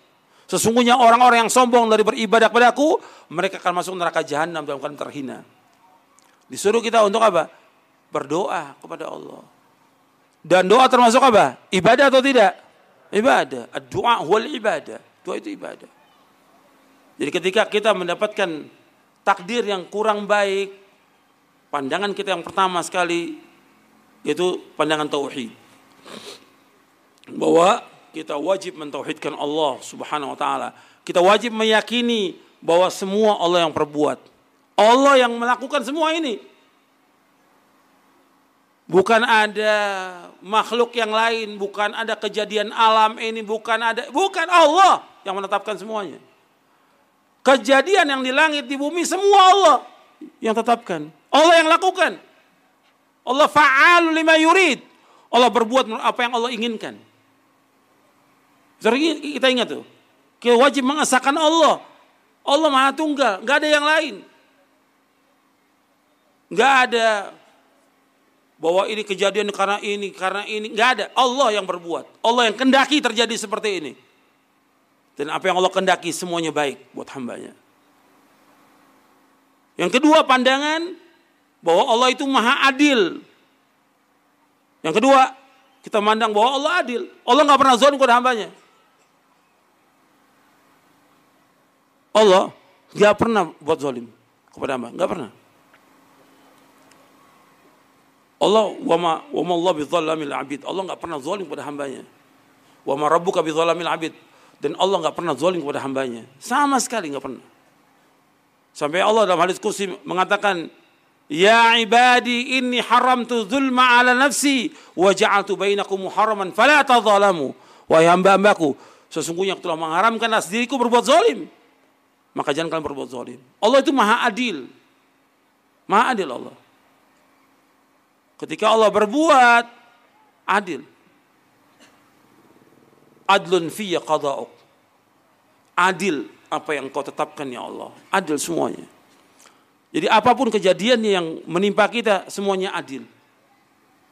[SPEAKER 1] Sesungguhnya orang-orang yang sombong dari beribadah kepadaku, mereka akan masuk neraka jahanam dalam keadaan terhina. Disuruh kita untuk apa? Berdoa kepada Allah. Dan doa termasuk apa? Ibadah atau tidak? Ibadah. Doa wal ibadah. Doa itu ibadah. Jadi ketika kita mendapatkan takdir yang kurang baik, pandangan kita yang pertama sekali yaitu pandangan tauhid. Bahwa kita wajib mentauhidkan Allah Subhanahu wa taala. Kita wajib meyakini bahwa semua Allah yang perbuat. Allah yang melakukan semua ini. Bukan ada makhluk yang lain, bukan ada kejadian alam ini, bukan ada bukan Allah yang menetapkan semuanya. Kejadian yang di langit di bumi semua Allah yang tetapkan. Allah yang lakukan. Allah fa'al lima yurid. Allah berbuat apa yang Allah inginkan. Kita ingat tuh. Kita wajib mengesahkan Allah. Allah maha tunggal. Gak ada yang lain. Gak ada bahwa ini kejadian karena ini, karena ini. Gak ada. Allah yang berbuat. Allah yang kendaki terjadi seperti ini. Dan apa yang Allah kendaki semuanya baik buat hambanya. Yang kedua pandangan bahwa Allah itu maha adil. Yang kedua, kita mandang bahwa Allah adil. Allah nggak pernah zalim kepada hambanya. Allah nggak pernah buat zalim kepada hamba, nggak pernah. Allah wama wama Allah bidzalamil abid. Allah nggak pernah zalim kepada hambanya. Wama rabbuka bidzalamil abid. Dan Allah nggak pernah zalim kepada hambanya. Sama sekali nggak pernah. Sampai Allah dalam hadis kursi mengatakan, Ya ibadi inni haramtu zulma ala nafsi wa ja'altu bainakum muharraman fala tadzalamu. Wahai hamba-hambaku, sesungguhnya aku telah mengharamkan atas diriku berbuat zalim. Maka jangan kalian berbuat zalim. Allah itu maha adil. Maha adil Allah. Ketika Allah berbuat adil. Adlun fiyya qada'uk. Adil apa yang kau tetapkan ya Allah. Adil semuanya. Jadi apa pun kejadian yang menimpa kita semuanya adil.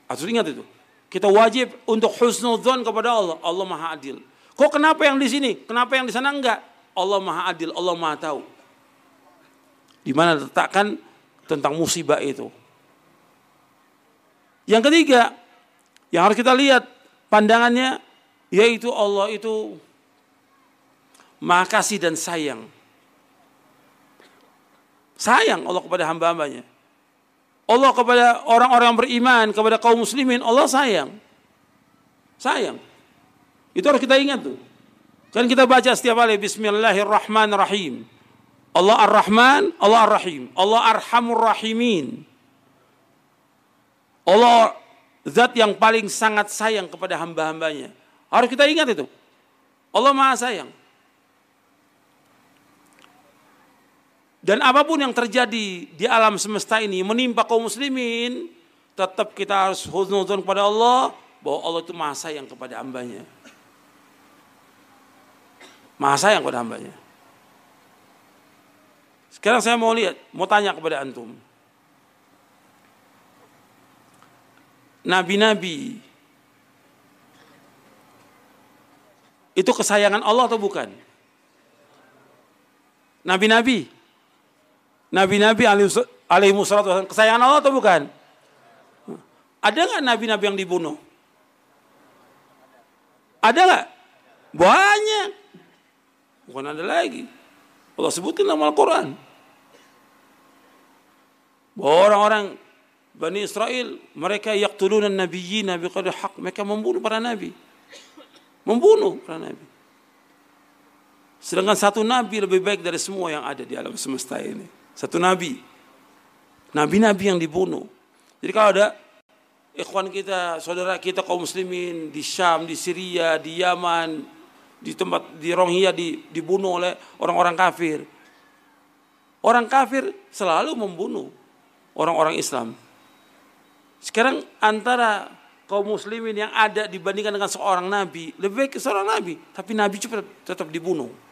[SPEAKER 1] Harus ingat itu. Kita wajib untuk husnudzon kepada Allah. Allah Maha Adil. Kok kenapa yang di sini? Kenapa yang di sana enggak? Allah Maha Adil, Allah Maha tahu. Di mana letakkan tentang musibah itu. Yang ketiga, yang harus kita lihat pandangannya yaitu Allah itu Maha kasih dan sayang. Sayang Allah kepada hamba-hambanya. Allah kepada orang-orang beriman, kepada kaum muslimin, Allah sayang. Sayang. Itu harus kita ingat tuh. Kan kita baca setiap kali Bismillahirrahmanirrahim. Allah Ar-Rahman, Allah Ar-Rahim. Allah Arhamur Rahimin. Allah zat yang paling sangat sayang kepada hamba-hambanya. Harus kita ingat itu. Allah Maha sayang. Dan apa pun yang terjadi di alam semesta ini menimpa kaum muslimin, tetap kita harus husnuzon kepada Allah bahwa Allah itu maha sayang kepada hambanya. Maha sayang kepada hambanya. Sekarang saya mau lihat, mau tanya kepada antum. Nabi-nabi itu kesayangan Allah atau bukan? Nabi-nabi Nabi-nabi alaihi wassalam kesayangan Allah atau bukan? Ada nggak nabi-nabi yang dibunuh? Ada nggak? Banyak. Bukan ada lagi. Allah sebutkan dalam Al-Quran. Bahwa orang-orang Bani Israel, mereka yaktulunan nabiyyina biqadri haq. Mereka membunuh para nabi. Membunuh para nabi. Sedangkan satu nabi lebih baik dari semua yang ada di alam semesta ini. Satu nabi. Nabi-nabi yang dibunuh. Jadi kalau ada ikhwan kita, saudara kita kaum muslimin di Syam, di Syria, di Yaman, di tempat di Rohingya di, dibunuh oleh orang-orang kafir. Orang kafir selalu membunuh orang-orang Islam. Sekarang antara kaum muslimin yang ada dibandingkan dengan seorang nabi, lebih baik seorang nabi, tapi nabi juga tetap dibunuh.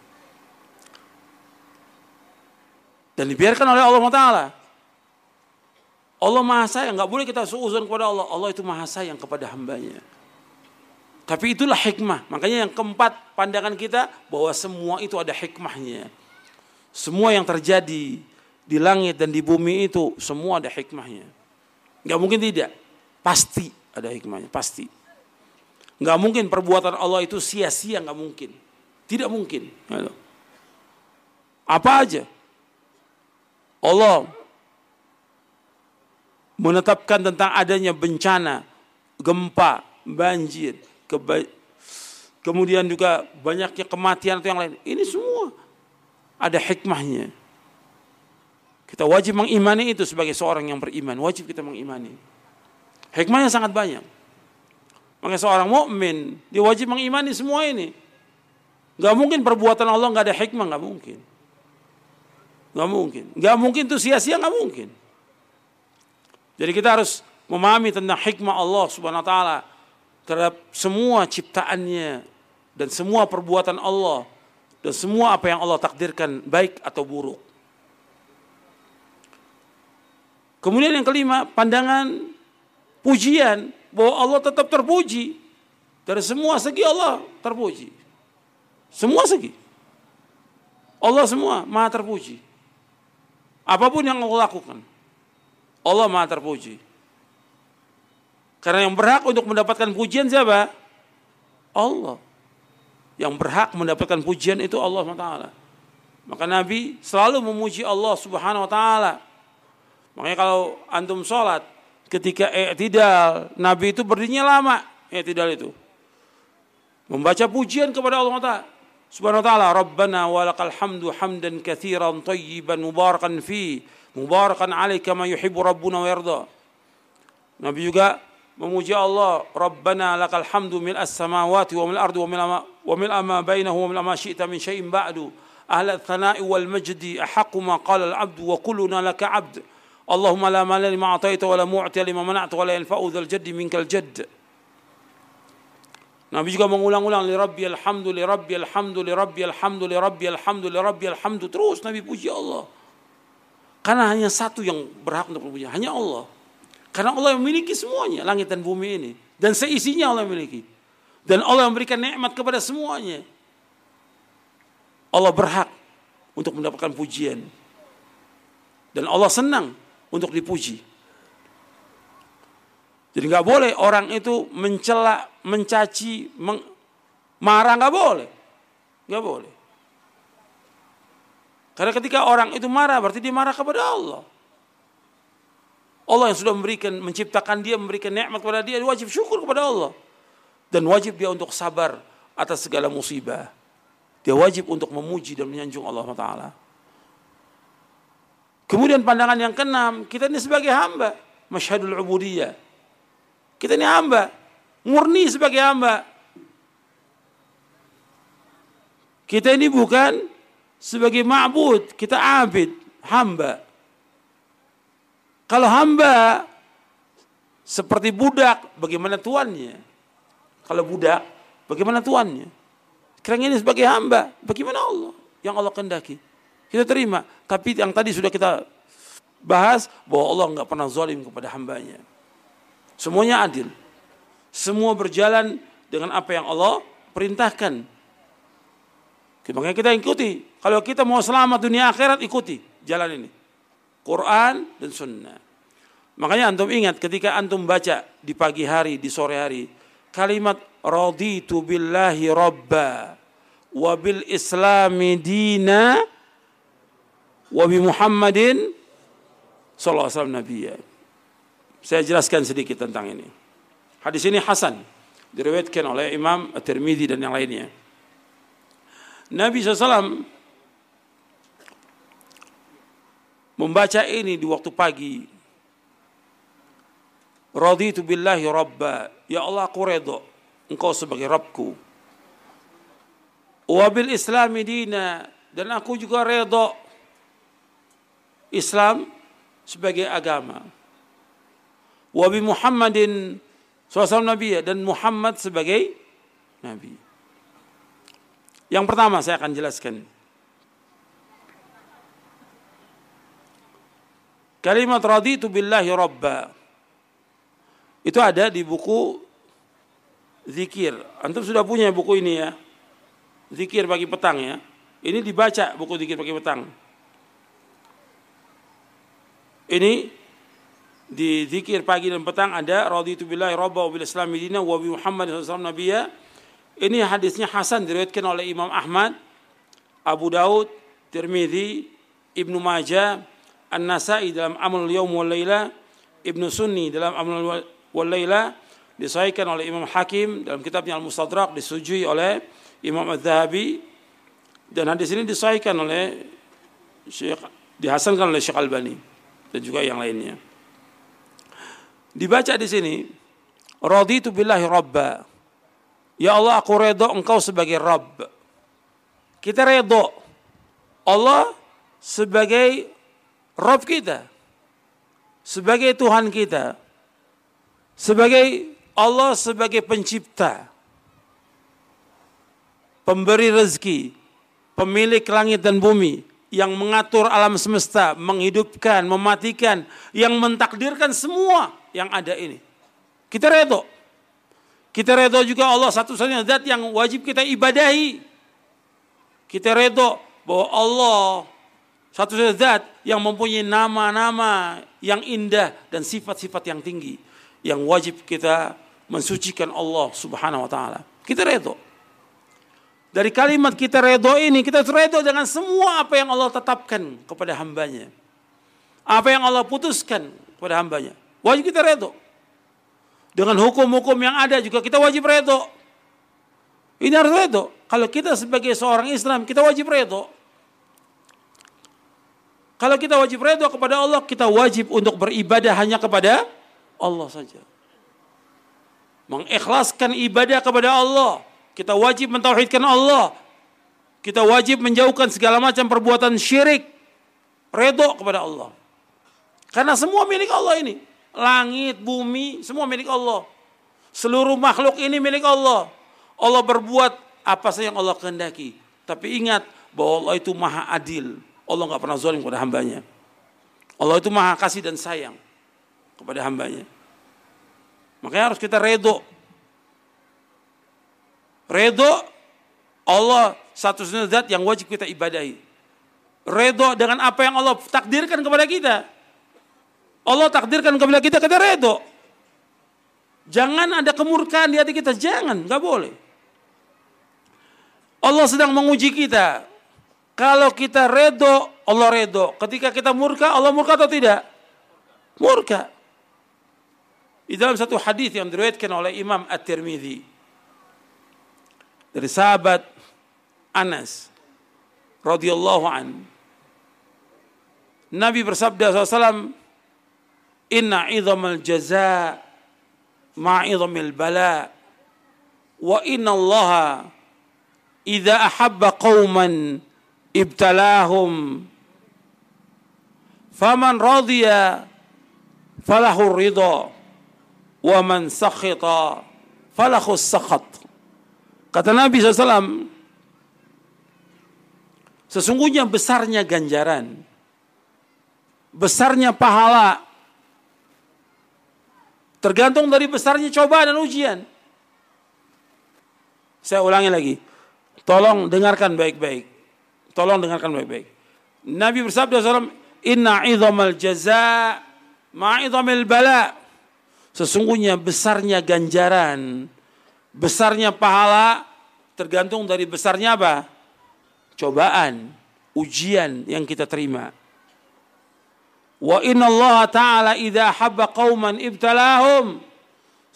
[SPEAKER 1] Dan dibiarkan oleh Allah Taala. Allah maha sayang, nggak boleh kita suuzon kepada Allah. Allah itu maha sayang kepada hambanya. Tapi itulah hikmah. Makanya yang keempat pandangan kita bahwa semua itu ada hikmahnya. Semua yang terjadi di langit dan di bumi itu semua ada hikmahnya. Nggak mungkin tidak. Pasti ada hikmahnya, pasti. Nggak mungkin perbuatan Allah itu sia-sia, nggak mungkin. Tidak mungkin. Apa aja. Allah menetapkan tentang adanya bencana, gempa, banjir, keba kemudian juga banyaknya kematian atau yang lain. Ini semua ada hikmahnya. Kita wajib mengimani itu sebagai seorang yang beriman, wajib kita mengimani. Hikmahnya sangat banyak. Makanya seorang mukmin dia wajib mengimani semua ini. Gak mungkin perbuatan Allah gak ada hikmah, gak mungkin. Gak mungkin. Gak mungkin itu sia-sia, gak mungkin. Jadi kita harus memahami tentang hikmah Allah Subhanahu wa taala terhadap semua ciptaannya dan semua perbuatan Allah dan semua apa yang Allah takdirkan baik atau buruk. Kemudian yang kelima, pandangan pujian bahwa Allah tetap terpuji. Dari semua segi Allah terpuji. Semua segi. Allah semua maha terpuji. Apa pun yang Allah lakukan. Allah maha terpuji. Karena yang berhak untuk mendapatkan pujian siapa? Allah. Yang berhak mendapatkan pujian itu Allah SWT. Maka Nabi selalu memuji Allah Subhanahu wa taala. Makanya kalau antum sholat ketika i'tidal, Nabi itu berdirinya lama i'tidal itu. Membaca pujian kepada Allah Taala. سبحانه وتعالى ربنا ولك الحمد حمدا كثيرا طيبا مباركا فيه مباركا عليك كما يحب ربنا ويرضى. نبي يقى مموجة الله ربنا لك الحمد من السماوات ومن الأرض ومن ما بينه ومن ما شئت من شيء بعد. أهل الثناء والمجد أحق ما قال العبد وكلنا لك عبد. اللهم لا مال لما أعطيت ولا معطي لما منعت ولا ينفع ذا الجد منك الجد. Nabi juga mengulang-ulang li rabbi alhamdu li rabbi alhamdu li rabbi alhamdu li rabbi alhamdu li rabbi alhamdu terus Nabi puji Allah. Karena hanya satu yang berhak untuk puji, hanya Allah. Karena Allah yang memiliki semuanya, langit dan bumi ini. Dan seisinya Allah memiliki. Dan Allah memberikan nikmat kepada semuanya. Allah berhak untuk mendapatkan pujian. Dan Allah senang untuk dipuji. Jadi nggak boleh orang itu mencela, mencaci, meng, marah nggak boleh, nggak boleh. Karena ketika orang itu marah berarti dia marah kepada Allah. Allah yang sudah memberikan, menciptakan dia, memberikan nikmat kepada dia, dia wajib syukur kepada Allah. Dan wajib dia untuk sabar atas segala musibah. Dia wajib untuk memuji dan menyanjung Allah Taala. Kemudian pandangan yang keenam, kita ini sebagai hamba, masyhadul ubudiyah. Kita ini hamba, murni sebagai hamba. Kita ini bukan sebagai ma'bud, kita abid, hamba. Kalau hamba seperti budak, bagaimana tuannya? Kalau budak, bagaimana tuannya? Sekarang ini sebagai hamba, bagaimana Allah? Yang Allah kendaki. Kita terima. Tapi yang tadi sudah kita bahas bahwa Allah nggak pernah zalim kepada hambanya. Semuanya adil. Semua berjalan dengan apa yang Allah perintahkan. Makanya kita ikuti. Kalau kita mau selamat dunia akhirat ikuti jalan ini. Quran dan sunnah. Makanya antum ingat ketika antum baca di pagi hari, di sore hari. Kalimat raditu billahi rabba wa bil islami dina wa bi muhammadin sallallahu alaihi wasallam nabiyya. Saya jelaskan sedikit tentang ini. Hadis ini hasan diriwayatkan oleh Imam At-Tirmidzi dan yang lainnya. Nabi SAW membaca ini di waktu pagi. Raditu billahi rabba. Ya Allah aku redha engkau sebagai Rabbku. Wabil islami dina. Dan aku juga redha Islam sebagai agama. Wabi Muhammadin SAW Nabi dan Muhammad sebagai Nabi. Yang pertama saya akan jelaskan. Kalimat raditu billahi rabba. Itu ada di buku zikir. Antum sudah punya buku ini ya. Zikir pagi petang ya. Ini dibaca buku zikir pagi petang. Ini di zikir pagi dan petang ada raditu billahi rabba wa bil islam dina wa bi Muhammad sallallahu nabiyya. Ini hadisnya hasan diriwayatkan oleh Imam Ahmad, Abu Daud, Tirmidzi, Ibnu Majah, An-Nasai dalam Amal Yaum wal Laila, Ibnu Sunni dalam Amal wal Laila, disahihkan oleh Imam Hakim dalam kitabnya Al-Mustadrak disetujui oleh Imam Az-Zahabi dan hadis ini disahihkan oleh Syekh dihasankan oleh Syekh Albani dan juga yang lainnya. Dibaca di sini, raditu billahi rabba. Ya Allah, aku redho engkau sebagai Rabb. Kita redho Allah sebagai Rabb kita. Sebagai Tuhan kita. Sebagai Allah sebagai pencipta. Pemberi rezeki. Pemilik langit dan bumi. Yang mengatur alam semesta. Menghidupkan, mematikan. Yang mentakdirkan semua yang ada ini. Kita redo. Kita redo juga Allah satu-satunya zat yang wajib kita ibadahi. Kita redo bahwa Allah satu-satunya zat yang mempunyai nama-nama yang indah dan sifat-sifat yang tinggi yang wajib kita mensucikan Allah Subhanahu wa taala. Kita redo. Dari kalimat kita redo ini, kita redo dengan semua apa yang Allah tetapkan kepada hambanya. Apa yang Allah putuskan kepada hambanya. Wajib kita redo. Dengan hukum-hukum yang ada juga kita wajib redo. Ini harus redo. Kalau kita sebagai seorang Islam, kita wajib redo. Kalau kita wajib redo kepada Allah, kita wajib untuk beribadah hanya kepada Allah saja. Mengikhlaskan ibadah kepada Allah. Kita wajib mentauhidkan Allah. Kita wajib menjauhkan segala macam perbuatan syirik. Redo kepada Allah. Karena semua milik Allah ini langit, bumi, semua milik Allah. Seluruh makhluk ini milik Allah. Allah berbuat apa saja yang Allah kehendaki. Tapi ingat bahwa Allah itu maha adil. Allah nggak pernah zalim kepada hambanya. Allah itu maha kasih dan sayang kepada hambanya. Makanya harus kita redo. Redo Allah satu zat yang wajib kita ibadahi. Redo dengan apa yang Allah takdirkan kepada kita. Allah takdirkan kepada kita kita redo. Jangan ada kemurkaan di hati kita, jangan, nggak boleh. Allah sedang menguji kita. Kalau kita redo, Allah redo. Ketika kita murka, Allah murka atau tidak? Murka. Di dalam satu hadis yang diriwayatkan oleh Imam At-Tirmidzi dari sahabat Anas radhiyallahu an Nabi bersabda SAW inna idhamal jaza ma idhamil bala wa inna allaha idza ahabba qauman ibtalahum faman radiya falahu ridha wa man sakhita falahu sakhat. Kata Nabi SAW sesungguhnya besarnya ganjaran besarnya pahala Tergantung dari besarnya cobaan dan ujian. Saya ulangi lagi. Tolong dengarkan baik-baik. Tolong dengarkan baik-baik. Nabi bersabda SAW, Inna idhamal jaza ma'idhamil bala. Sesungguhnya besarnya ganjaran, besarnya pahala, tergantung dari besarnya apa? Cobaan, ujian yang kita terima. Wa inna Allah Ta'ala idha habba qawman ibtalahum.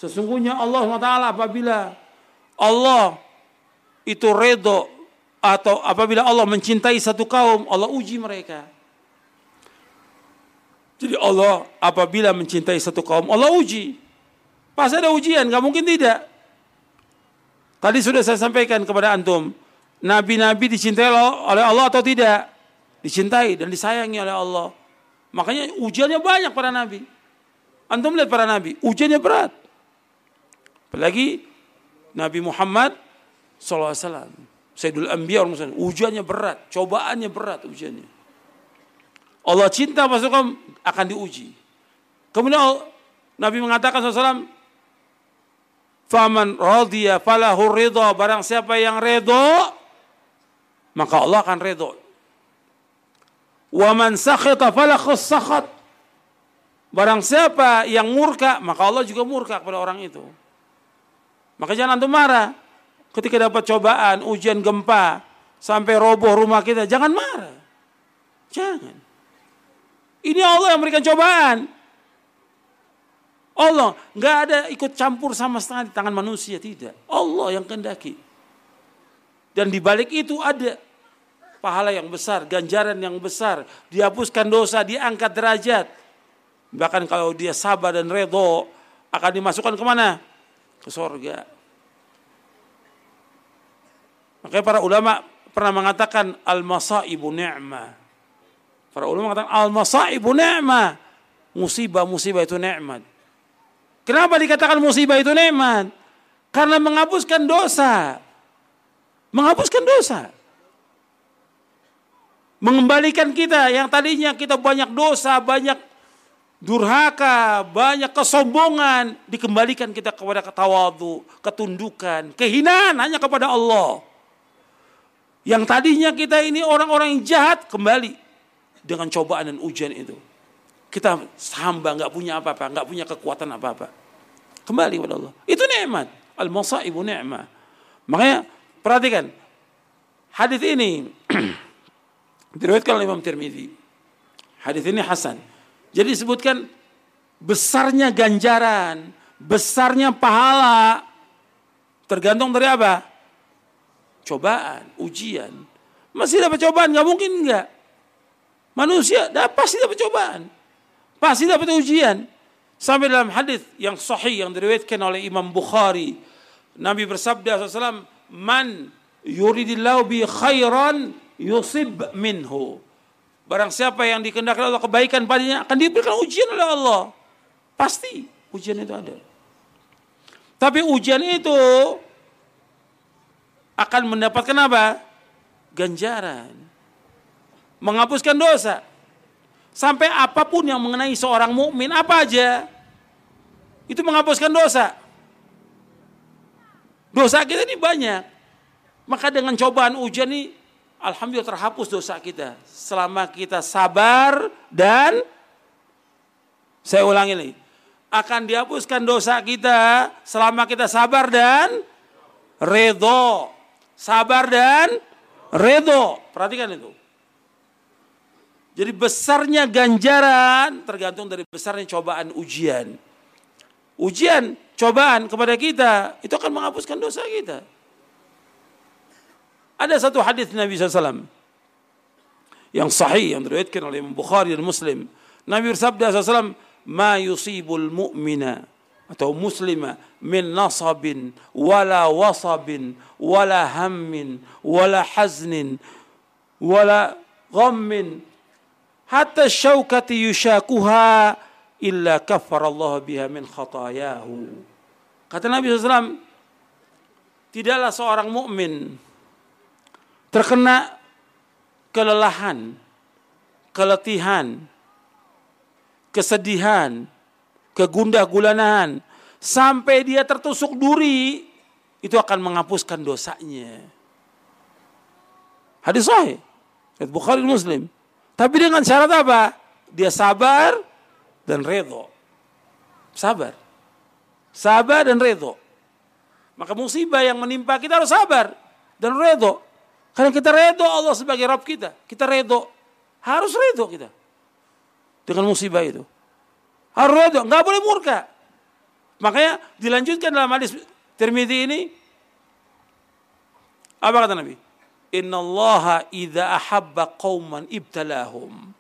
[SPEAKER 1] Sesungguhnya Allah Ta'ala apabila Allah itu redo atau apabila Allah mencintai satu kaum, Allah uji mereka. Jadi Allah apabila mencintai satu kaum, Allah uji. Pas ada ujian, nggak mungkin tidak. Tadi sudah saya sampaikan kepada antum, nabi-nabi dicintai oleh Allah atau tidak? Dicintai dan disayangi oleh Allah. Makanya ujiannya banyak para nabi. Antum lihat para nabi, ujiannya berat. Apalagi Nabi Muhammad SAW. Sayyidul Anbiya ujiannya berat, cobaannya berat ujiannya. Allah cinta masukkan akan diuji. Kemudian Nabi mengatakan SAW, Faman radhiya falahu ridha. Barang siapa yang redho, maka Allah akan sakhita falahu sakhat. Barang siapa yang murka, maka Allah juga murka kepada orang itu. Maka jangan antum marah. Ketika dapat cobaan, ujian gempa, sampai roboh rumah kita, jangan marah. Jangan. Ini Allah yang memberikan cobaan. Allah nggak ada ikut campur sama setengah di tangan manusia tidak. Allah yang kendaki. Dan di balik itu ada pahala yang besar, ganjaran yang besar, dihapuskan dosa, diangkat derajat. Bahkan kalau dia sabar dan redho akan dimasukkan ke mana? Ke sorga. Makanya para ulama pernah mengatakan al-masaibu ni'mah. Para ulama mengatakan al-masaibu ni'mah. Musibah-musibah itu nikmat. Kenapa dikatakan musibah itu nikmat? Karena menghapuskan dosa. Menghapuskan dosa. Mengembalikan kita yang tadinya kita banyak dosa, banyak durhaka, banyak kesombongan, dikembalikan kita kepada ketawadu, ketundukan, kehinaan hanya kepada Allah. Yang tadinya kita ini orang-orang yang jahat kembali dengan cobaan dan ujian itu. Kita hamba nggak punya apa-apa, nggak punya kekuatan apa-apa. Kembali kepada Allah. Itu nikmat. Al-masaibu ni'mah. Makanya perhatikan. Hadis ini diriwayatkan oleh Imam Tirmidzi. Hadis ini hasan. Jadi disebutkan besarnya ganjaran, besarnya pahala tergantung dari apa? Cobaan, ujian. Masih dapat cobaan, nggak mungkin nggak. Manusia pasti dapat cobaan. Pasti dapat ujian. Sampai dalam hadis yang sahih yang diriwayatkan oleh Imam Bukhari, Nabi bersabda SAW, "Man yuridillahu bi khairan yusib minhu." Barang siapa yang dikehendaki Allah kebaikan padanya akan diberikan ujian oleh Allah. Pasti ujian itu ada. Tapi ujian itu akan mendapatkan apa? Ganjaran. Menghapuskan dosa. Sampai apa pun yang mengenai seorang mukmin apa aja itu menghapuskan dosa. Dosa kita ini banyak. Maka dengan cobaan ujian ini alhamdulillah terhapus dosa kita selama kita sabar dan saya ulangi lagi akan dihapuskan dosa kita selama kita sabar dan redho sabar dan redho perhatikan itu jadi besarnya ganjaran tergantung dari besarnya cobaan ujian. Ujian, cobaan kepada kita itu akan menghapuskan dosa kita. Ada satu hadis Nabi SAW yang sahih yang diriwayatkan oleh Imam Bukhari dan Muslim. Nabi bersabda SAW, "Ma yusibul mu'mina atau muslima min nasabin wala wasabin wala hammin wala haznin wala ghammin hatta syaukati yushakuha illa Allah biha min khatayahu. Kata Nabi SAW, tidaklah seorang mukmin terkena kelelahan, keletihan, kesedihan, kegundah gulanan sampai dia tertusuk duri itu akan menghapuskan dosanya. Hadis sahih. Bukhari Muslim. Tapi dengan syarat apa? Dia sabar dan redho. Sabar. Sabar dan redho. Maka musibah yang menimpa kita harus sabar dan redho. Karena kita redho Allah sebagai Rabb kita. Kita redho. Harus redho kita. Dengan musibah itu. Harus redho. Nggak boleh murka. Makanya dilanjutkan dalam hadis Tirmidzi ini. Apa kata Nabi? Innallaha idza ahabba qauman ibtalahum.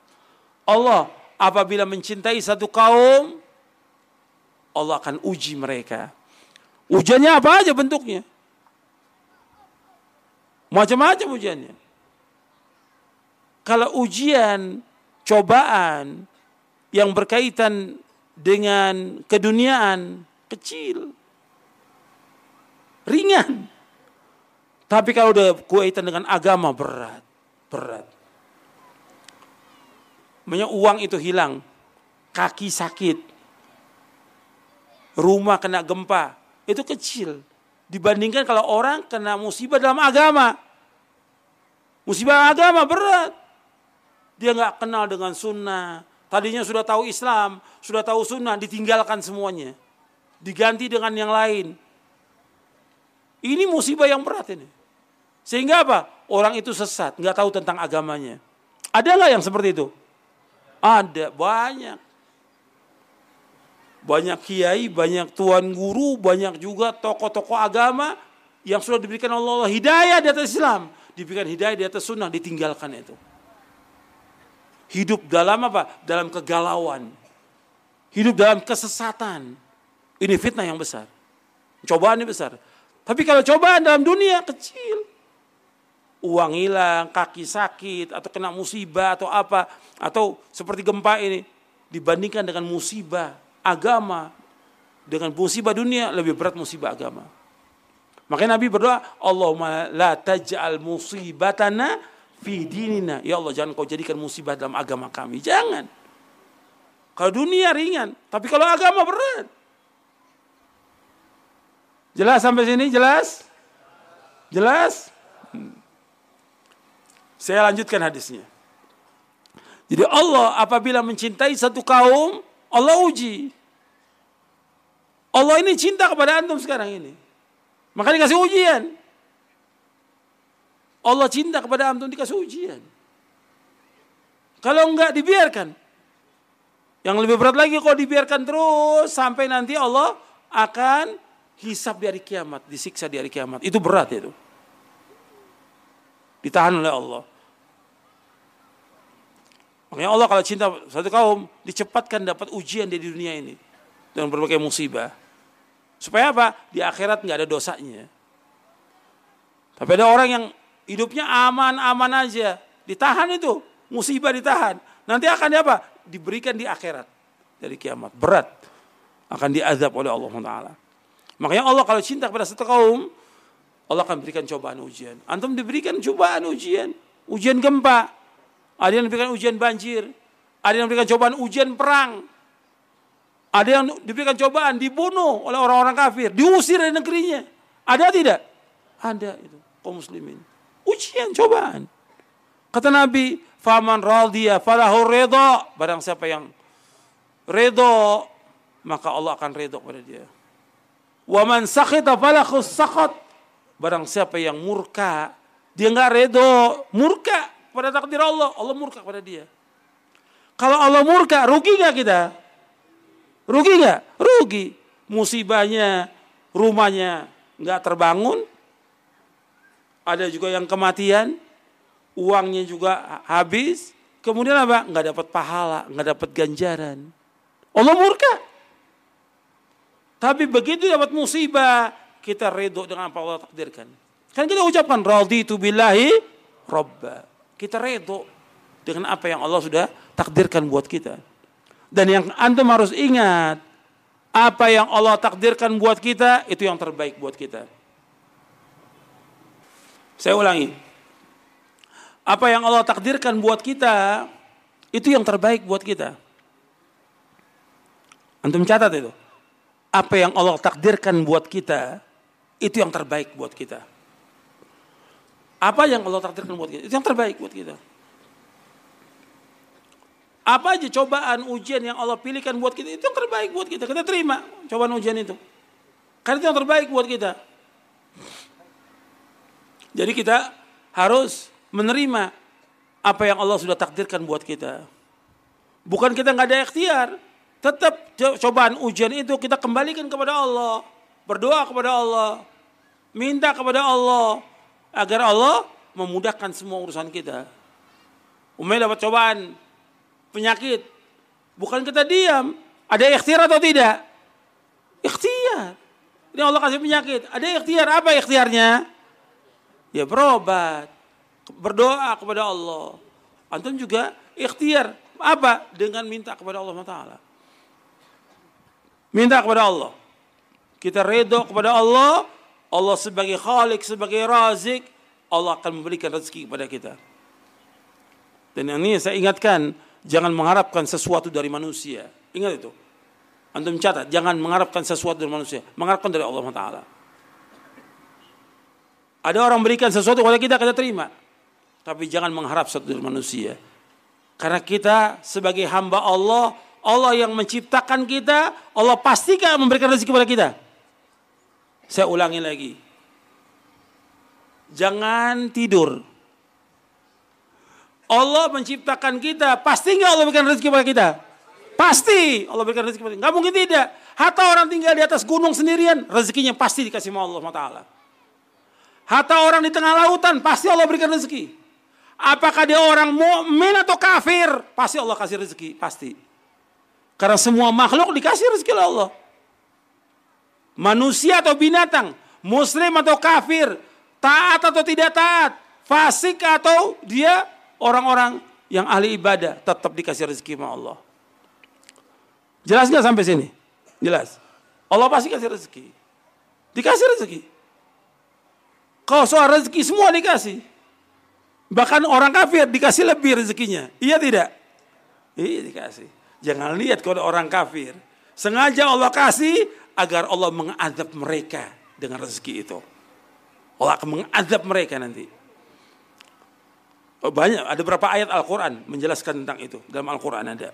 [SPEAKER 1] Allah apabila mencintai satu kaum Allah akan uji mereka. Ujiannya apa aja bentuknya? Macam-macam ujiannya. Kalau ujian, cobaan yang berkaitan dengan keduniaan kecil, ringan. Tapi kalau udah kaitan dengan agama berat, berat. Banyak uang itu hilang. Kaki sakit. Rumah kena gempa. Itu kecil. Dibandingkan kalau orang kena musibah dalam agama. Musibah agama berat. Dia nggak kenal dengan sunnah. Tadinya sudah tahu Islam, sudah tahu sunnah, ditinggalkan semuanya. Diganti dengan yang lain. Ini musibah yang berat ini. Sehingga apa? Orang itu sesat, nggak tahu tentang agamanya. Ada nggak yang seperti itu? Ada, banyak. Banyak kiai, banyak tuan guru, banyak juga tokoh-tokoh agama yang sudah diberikan Allah hidayah di atas Islam. Diberikan hidayah di atas sunnah, ditinggalkan itu. Hidup dalam apa? Dalam kegalauan. Hidup dalam kesesatan. Ini fitnah yang besar. Cobaan yang besar. Tapi kalau cobaan dalam dunia kecil. Uang hilang, kaki sakit, atau kena musibah, atau apa. Atau seperti gempa ini. Dibandingkan dengan musibah agama. Dengan musibah dunia, lebih berat musibah agama. Makanya Nabi berdoa, Allahumma la taj'al musibatana fi dinina. Ya Allah jangan kau jadikan musibah dalam agama kami. Jangan. Kalau dunia ringan, tapi kalau agama berat. Jelas sampai sini? Jelas? Jelas? Hmm. Saya lanjutkan hadisnya. Jadi Allah apabila mencintai satu kaum, Allah uji. Allah ini cinta kepada antum sekarang ini. Makanya dikasih ujian. Allah cinta kepada antum dikasih ujian. Kalau enggak dibiarkan. Yang lebih berat lagi kalau dibiarkan terus sampai nanti Allah akan hisap di hari kiamat, disiksa di hari kiamat. Itu berat itu. Ditahan oleh Allah. Makanya Allah kalau cinta satu kaum dicepatkan dapat ujian di dunia ini dengan berbagai musibah. Supaya apa? Di akhirat nggak ada dosanya. Tapi ada orang yang Hidupnya aman-aman aja. Ditahan itu. Musibah ditahan. Nanti akan apa? Diberikan di akhirat. Dari kiamat. Berat. Akan diazab oleh Allah Taala. Makanya Allah kalau cinta kepada satu kaum. Allah akan berikan cobaan ujian. Antum diberikan cobaan ujian. Ujian gempa. Ada yang diberikan ujian banjir. Ada yang diberikan cobaan ujian perang. Ada yang diberikan cobaan dibunuh oleh orang-orang kafir. Diusir dari negerinya. Ada tidak? Ada itu. Kaum muslimin. Ujian, cobaan. Kata Nabi, faman radhiya falahu redha. Barang siapa yang redha, maka Allah akan redha kepada dia. Wa man sakhita falahu sakhat. Barang siapa yang murka, dia nggak redha, murka pada takdir Allah, Allah murka pada dia. Kalau Allah murka, rugi nggak kita? Rugi nggak? Rugi. Musibahnya, rumahnya nggak terbangun, ada juga yang kematian, uangnya juga habis, kemudian apa? Nggak dapat pahala, nggak dapat ganjaran. Allah murka. Tapi begitu dapat musibah, kita redho dengan apa Allah takdirkan. Kan kita ucapkan raditu billahi robba. Kita redho dengan apa yang Allah sudah takdirkan buat kita. Dan yang antum harus ingat, apa yang Allah takdirkan buat kita itu yang terbaik buat kita. Saya ulangi. Apa yang Allah takdirkan buat kita, itu yang terbaik buat kita. Antum catat itu. Apa yang Allah takdirkan buat kita, itu yang terbaik buat kita. Apa yang Allah takdirkan buat kita, itu yang terbaik buat kita. Apa aja cobaan ujian yang Allah pilihkan buat kita, itu yang terbaik buat kita. Kita terima cobaan ujian itu. Karena itu yang terbaik buat kita. Jadi kita harus menerima apa yang Allah sudah takdirkan buat kita. Bukan kita nggak ada ikhtiar, tetap cobaan ujian itu kita kembalikan kepada Allah, berdoa kepada Allah, minta kepada Allah agar Allah memudahkan semua urusan kita. Umay dapat cobaan penyakit, bukan kita diam, ada ikhtiar atau tidak? Ikhtiar. Ini Allah kasih penyakit, ada ikhtiar apa ikhtiarnya? ya berobat, berdoa kepada Allah. Antum juga ikhtiar apa dengan minta kepada Allah Taala. Minta kepada Allah. Kita redho kepada Allah, Allah sebagai khalik, sebagai razik, Allah akan memberikan rezeki kepada kita. Dan yang ini saya ingatkan jangan mengharapkan sesuatu dari manusia. Ingat itu. Antum catat, jangan mengharapkan sesuatu dari manusia, mengharapkan dari Allah Taala. Ada orang berikan sesuatu kepada kita kita terima. Tapi jangan mengharap sesuatu dari manusia. Karena kita sebagai hamba Allah, Allah yang menciptakan kita, Allah pastikan memberikan rezeki kepada kita. Saya ulangi lagi. Jangan tidur. Allah menciptakan kita, pasti nggak Allah berikan rezeki kepada kita? Pasti Allah berikan rezeki kepada kita. Nggak mungkin tidak. Hatta orang tinggal di atas gunung sendirian, rezekinya pasti dikasih sama Allah Taala. Hatta orang di tengah lautan, pasti Allah berikan rezeki. Apakah dia orang mukmin atau kafir? Pasti Allah kasih rezeki, pasti. Karena semua makhluk dikasih rezeki oleh Allah. Manusia atau binatang, muslim atau kafir, taat atau tidak taat, fasik atau dia orang-orang yang ahli ibadah, tetap dikasih rezeki sama Allah. Jelas nggak sampai sini? Jelas. Allah pasti kasih rezeki. Dikasih rezeki. Kalau soal rezeki semua dikasih. Bahkan orang kafir dikasih lebih rezekinya. Iya tidak? Iya dikasih. Jangan lihat kalau orang kafir. Sengaja Allah kasih agar Allah mengadab mereka dengan rezeki itu. Allah akan mengadab mereka nanti. Oh, banyak, ada beberapa ayat Al-Quran menjelaskan tentang itu. Dalam Al-Quran ada.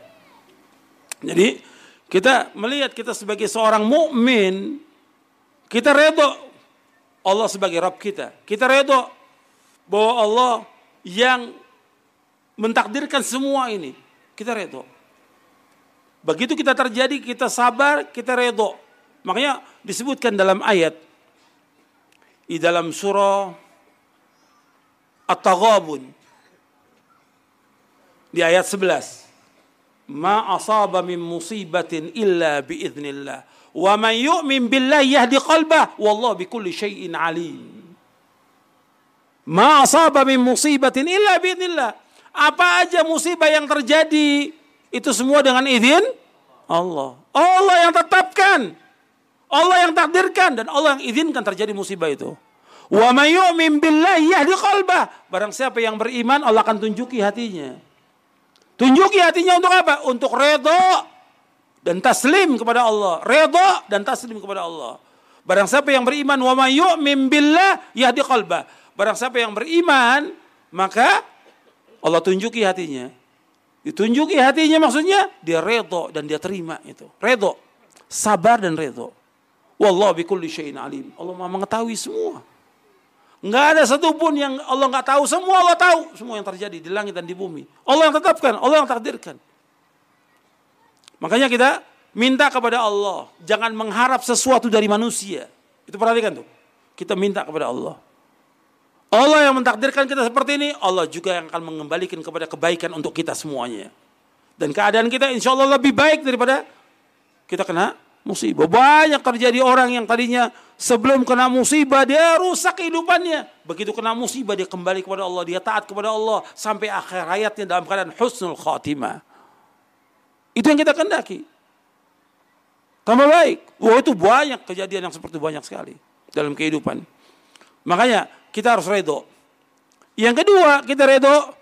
[SPEAKER 1] Jadi kita melihat kita sebagai seorang mukmin, kita redo Allah sebagai Rabb kita. Kita redo bahwa Allah yang mentakdirkan semua ini. Kita redo. Begitu kita terjadi, kita sabar, kita redo. Makanya disebutkan dalam ayat di dalam surah At-Taghabun di ayat 11. Ma asaba min musibatin illa biiznillah. Wa man yu'min billahi yahdi qalbah wallahu bikulli syai'in alim. Ma asaba min musibatin illa biidznillah. Apa aja musibah yang terjadi itu semua dengan izin Allah. Allah yang tetapkan. Allah yang takdirkan dan Allah yang izinkan terjadi musibah itu. Wa may yu'min billahi yahdi qalbah. Barang siapa yang beriman Allah akan tunjuki hatinya. Tunjuki hatinya untuk apa? Untuk redha dan taslim kepada Allah. Redha dan taslim kepada Allah. Barang siapa yang beriman wa may yu'min billah yahdi qalbah Barang siapa yang beriman, maka Allah tunjuki hatinya. Ditunjuki hatinya maksudnya dia redo dan dia terima itu. Redo. Sabar dan redo. Wallahu bikulli syai'in alim. Allah Maha mengetahui semua. Enggak ada satupun yang Allah nggak tahu. Semua Allah tahu. Semua yang terjadi di langit dan di bumi. Allah yang tetapkan. Allah yang takdirkan. Makanya kita minta kepada Allah. Jangan mengharap sesuatu dari manusia. Itu perhatikan tuh. Kita minta kepada Allah. Allah yang mentakdirkan kita seperti ini, Allah juga yang akan mengembalikan kepada kebaikan untuk kita semuanya. Dan keadaan kita insya Allah lebih baik daripada kita kena musibah. Banyak terjadi orang yang tadinya sebelum kena musibah dia rusak kehidupannya. Begitu kena musibah dia kembali kepada Allah, dia taat kepada Allah sampai akhir hayatnya dalam keadaan husnul khatimah. Itu yang kita kendaki. Tambah baik. Wah itu banyak kejadian yang seperti banyak sekali dalam kehidupan. Makanya kita harus redo. Yang kedua, kita redo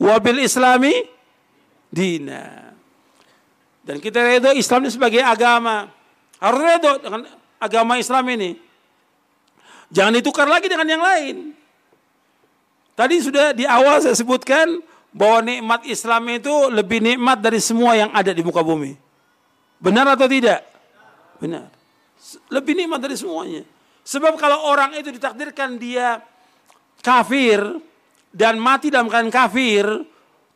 [SPEAKER 1] wabil islami dina. Dan kita redo Islam ini sebagai agama. Harus redo dengan agama Islam ini. Jangan ditukar lagi dengan yang lain. Tadi sudah di awal saya sebutkan bahwa nikmat Islam itu lebih nikmat dari semua yang ada di muka bumi. Benar atau tidak? Benar. Lebih nikmat dari semuanya. Sebab kalau orang itu ditakdirkan dia kafir dan mati dalam keadaan kafir,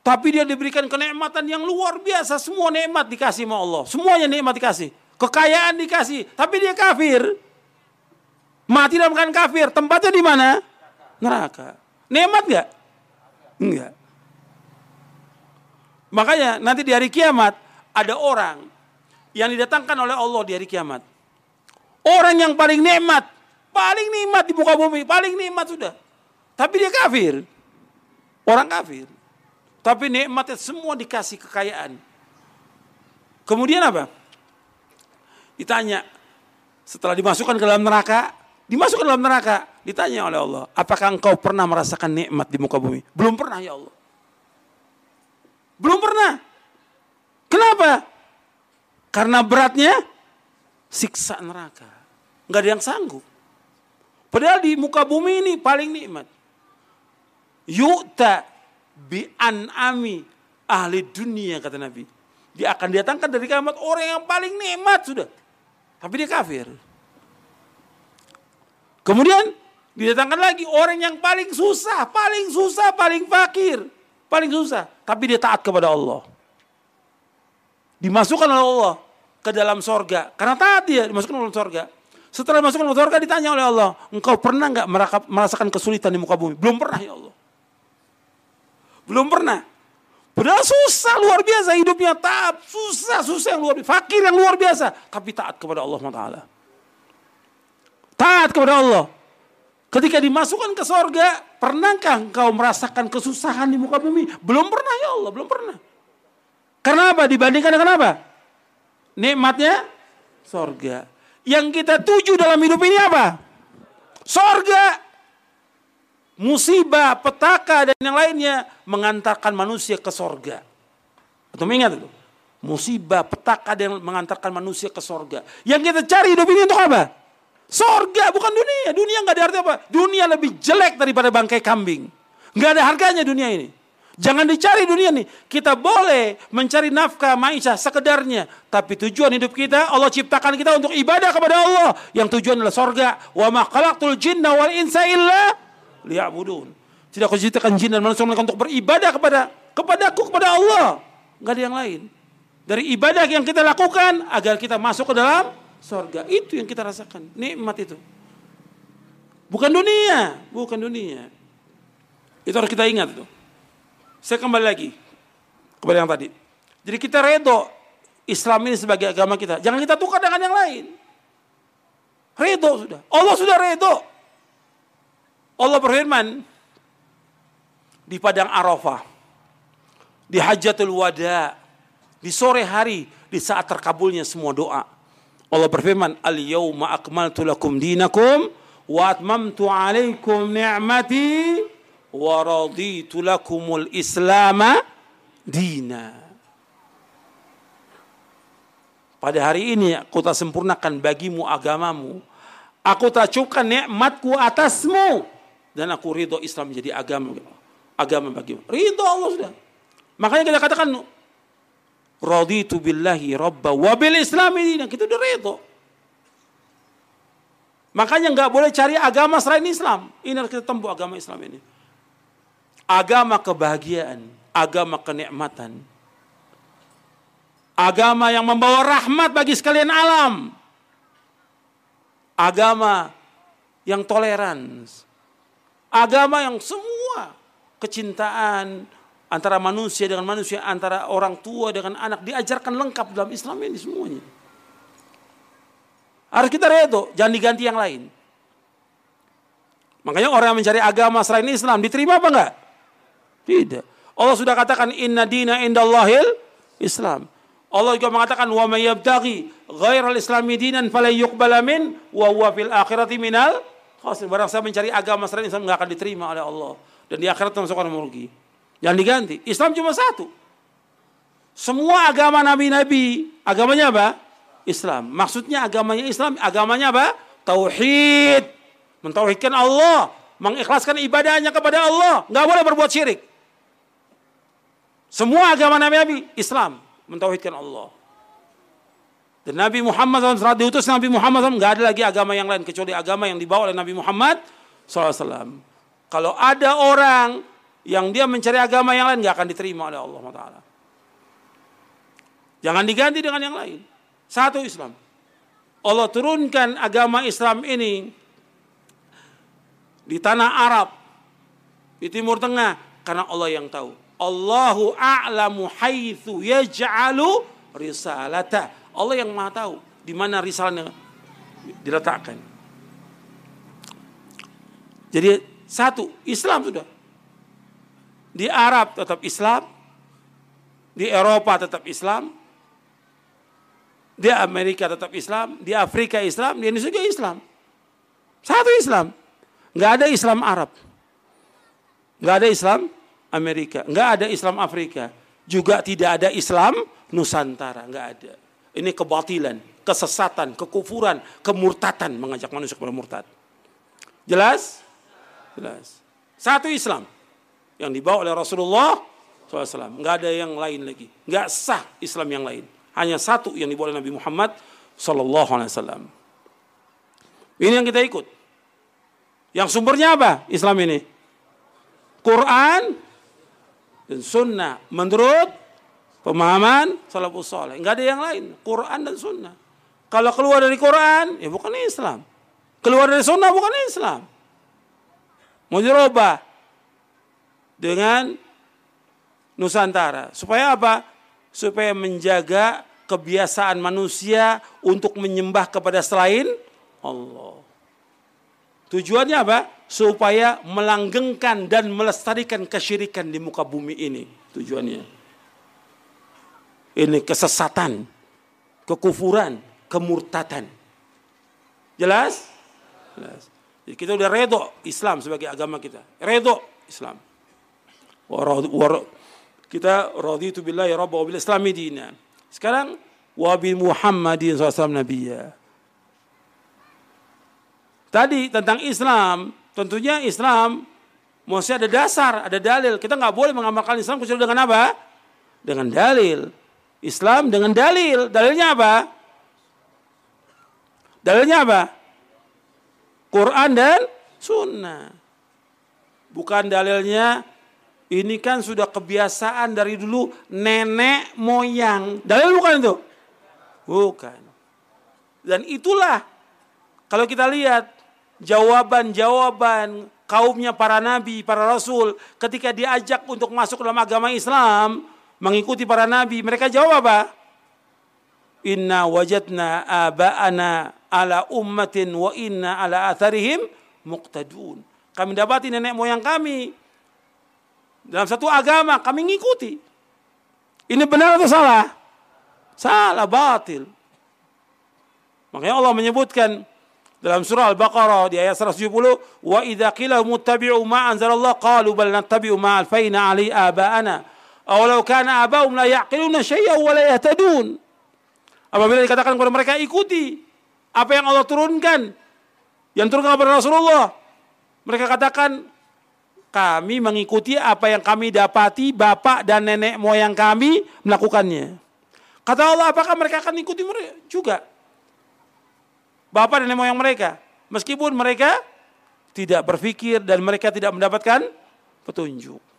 [SPEAKER 1] tapi dia diberikan kenikmatan yang luar biasa, semua nikmat dikasih sama Allah, semuanya nikmat dikasih, kekayaan dikasih, tapi dia kafir. Mati dalam keadaan kafir, tempatnya di mana? Neraka. Nikmat nggak? Enggak. Makanya nanti di hari kiamat ada orang yang didatangkan oleh Allah di hari kiamat. Orang yang paling nikmat, Paling nikmat di muka bumi, paling nikmat sudah. Tapi dia kafir. Orang kafir. Tapi nikmatnya semua dikasih kekayaan. Kemudian apa? Ditanya, setelah dimasukkan ke dalam neraka, dimasukkan ke dalam neraka, ditanya oleh Allah, apakah engkau pernah merasakan nikmat di muka bumi? Belum pernah ya Allah. Belum pernah. Kenapa? Karena beratnya siksa neraka. Enggak ada yang sanggup. Padahal di muka bumi ini paling nikmat. Yu'ta bi an'ami ahli dunia kata Nabi. Dia akan datangkan dari kiamat orang yang paling nikmat sudah. Tapi dia kafir. Kemudian didatangkan lagi orang yang paling susah, paling susah, paling fakir, paling susah. Tapi dia taat kepada Allah. Dimasukkan oleh Allah ke dalam sorga. Karena taat dia dimasukkan oleh sorga. Setelah masuk ke sorga ditanya oleh Allah, engkau pernah nggak merasakan kesulitan di muka bumi? Belum pernah ya Allah. Belum pernah. Padahal susah luar biasa hidupnya taat, susah susah yang luar biasa, fakir yang luar biasa, tapi taat kepada Allah Taala. Taat kepada Allah. Ketika dimasukkan ke sorga, pernahkah engkau merasakan kesusahan di muka bumi? Belum pernah ya Allah, belum pernah. Karena apa? Dibandingkan dengan apa? Nikmatnya sorga. Yang kita tuju dalam hidup ini apa? Sorga musibah, petaka dan yang lainnya mengantarkan manusia ke sorga. Atau ingat itu? Musibah, petaka dan mengantarkan manusia ke sorga. Yang kita cari hidup ini untuk apa? Sorga, bukan dunia. Dunia nggak ada artinya apa? Dunia lebih jelek daripada bangkai kambing. Nggak ada harganya dunia ini. Jangan dicari dunia nih. Kita boleh mencari nafkah maisha sekedarnya. Tapi tujuan hidup kita, Allah ciptakan kita untuk ibadah kepada Allah. Yang tujuan adalah sorga. Wa ma khalaqtul jinna wal insa illa liya'budun. Tidak aku ciptakan jin dan manusia untuk beribadah kepada kepadaku kepada Allah. Enggak ada yang lain. Dari ibadah yang kita lakukan agar kita masuk ke dalam sorga. Itu yang kita rasakan. Nikmat itu. Bukan dunia. Bukan dunia. Itu harus kita ingat itu. Saya kembali lagi kepada yang tadi. Jadi kita redo Islam ini sebagai agama kita. Jangan kita tukar dengan yang lain. Redo sudah. Allah sudah redo. Allah berfirman di padang Arafah, di Hajatul Wada, di sore hari di saat terkabulnya semua doa. Allah berfirman, "Al-yauma akmaltu lakum dinakum wa atmamtu 'alaikum ni'mati wa raditu lakumul Islam dina." Pada hari ini aku tak sempurnakan bagimu agamamu. Aku tak cukupkan nikmatku atasmu dan aku ridho Islam menjadi agama agama bagimu. Ridho Allah sudah. Makanya kita katakan raditu billahi rabba wa bil islami dan kita udah ridho. Makanya nggak boleh cari agama selain Islam. Ini harus kita tempuh agama Islam ini. Agama kebahagiaan, agama kenikmatan. Agama yang membawa rahmat bagi sekalian alam. Agama yang toleran, Agama yang semua kecintaan antara manusia dengan manusia, antara orang tua dengan anak diajarkan lengkap dalam Islam ini semuanya. Harus kita redo, jangan diganti yang lain. Makanya orang yang mencari agama selain Islam diterima apa enggak? Tidak. Allah sudah katakan inna dina indallahil Islam. Allah juga mengatakan wa may yabtaghi ghairal islami dinan yuqbala min wa huwa fil akhirati minal Khasir. Barang saya mencari agama selain Islam nggak akan diterima oleh Allah. Dan di akhirat masuk orang merugi. Jangan diganti. Islam cuma satu. Semua agama nabi-nabi, agamanya apa? Islam. Maksudnya agamanya Islam, agamanya apa? Tauhid. Mentauhidkan Allah. Mengikhlaskan ibadahnya kepada Allah. Nggak boleh berbuat syirik. Semua agama nabi-nabi, Islam. Mentauhidkan Allah. Dan Nabi Muhammad SAW setelah diutus Nabi Muhammad SAW nggak ada lagi agama yang lain kecuali agama yang dibawa oleh Nabi Muhammad SAW. Kalau ada orang yang dia mencari agama yang lain nggak akan diterima oleh Allah Taala. Jangan diganti dengan yang lain. Satu Islam. Allah turunkan agama Islam ini di tanah Arab, di Timur Tengah karena Allah yang tahu. Allahu a'lamu haitsu yaj'alu risalata. Allah yang maha tahu di mana risalahnya diletakkan. Jadi satu, Islam sudah. Di Arab tetap Islam, di Eropa tetap Islam, di Amerika tetap Islam, di Afrika Islam, di Indonesia juga Islam. Satu Islam. Nggak ada Islam Arab. Nggak ada Islam Amerika. Nggak ada Islam Afrika. Juga tidak ada Islam Nusantara. Nggak ada. Ini kebatilan, kesesatan, kekufuran, kemurtatan mengajak manusia kepada murtad. Jelas? Jelas. Satu Islam yang dibawa oleh Rasulullah SAW. Nggak ada yang lain lagi. Nggak sah Islam yang lain. Hanya satu yang dibawa oleh Nabi Muhammad SAW. Ini yang kita ikut. Yang sumbernya apa Islam ini? Quran dan Sunnah. Menurut Pemahaman salafus soleh. Enggak ada yang lain. Quran dan sunnah. Kalau keluar dari Quran, ya bukan Islam. Keluar dari sunnah bukan Islam. Mau dirubah dengan Nusantara. Supaya apa? Supaya menjaga kebiasaan manusia untuk menyembah kepada selain Allah. Tujuannya apa? Supaya melanggengkan dan melestarikan kesyirikan di muka bumi ini. Tujuannya ini kesesatan, kekufuran, kemurtatan. Jelas? Jelas. Jadi kita udah redo Islam sebagai agama kita. Redo Islam. Kita raditu billahi rabba wa bil islami dina. Sekarang wa bi Muhammadin SAW nabiyya. Tadi tentang Islam, tentunya Islam mesti ada dasar, ada dalil. Kita nggak boleh mengamalkan Islam kecuali dengan apa? Dengan dalil. Islam dengan dalil. Dalilnya apa? Dalilnya apa? Quran dan sunnah. Bukan dalilnya ini kan sudah kebiasaan dari dulu nenek moyang. Dalil bukan itu? Bukan. Dan itulah kalau kita lihat jawaban-jawaban kaumnya para nabi, para rasul ketika diajak untuk masuk dalam agama Islam, mengikuti para nabi, mereka jawab apa? Inna wajadna aba'ana ala ummatin wa inna ala atharihim muqtadun. Kami dapati nenek moyang kami dalam satu agama, kami ngikuti. Ini benar atau salah? Salah, batil. Makanya Allah menyebutkan dalam surah Al-Baqarah di ayat 170, "Wa idza qila muttabi'u ma anzalallah qalu bal nattabi'u ma alfayna ali aba'ana." Awalau kana abahum la yaqiluna syai'a wa la yahtadun. Apabila dikatakan kepada mereka ikuti apa yang Allah turunkan yang turunkan kepada Rasulullah. Mereka katakan kami mengikuti apa yang kami dapati bapak dan nenek moyang kami melakukannya. Kata Allah, apakah mereka akan ikuti mereka juga? Bapak dan nenek moyang mereka. Meskipun mereka tidak berpikir dan mereka tidak mendapatkan petunjuk.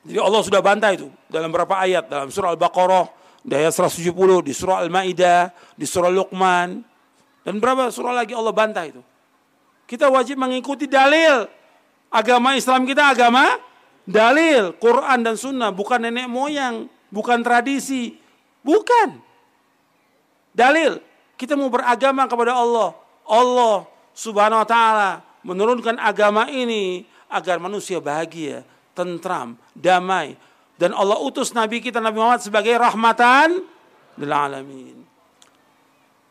[SPEAKER 1] Jadi Allah sudah bantah itu dalam beberapa ayat dalam surah Al-Baqarah di ayat 170, di surah Al-Maidah, di surah Luqman dan berapa surah lagi Allah bantah itu. Kita wajib mengikuti dalil. Agama Islam kita agama dalil, Quran dan sunnah, bukan nenek moyang, bukan tradisi, bukan. Dalil. Kita mau beragama kepada Allah. Allah subhanahu wa ta'ala menurunkan agama ini agar manusia bahagia, tentram, damai. Dan Allah utus Nabi kita Nabi Muhammad sebagai rahmatan lil alamin.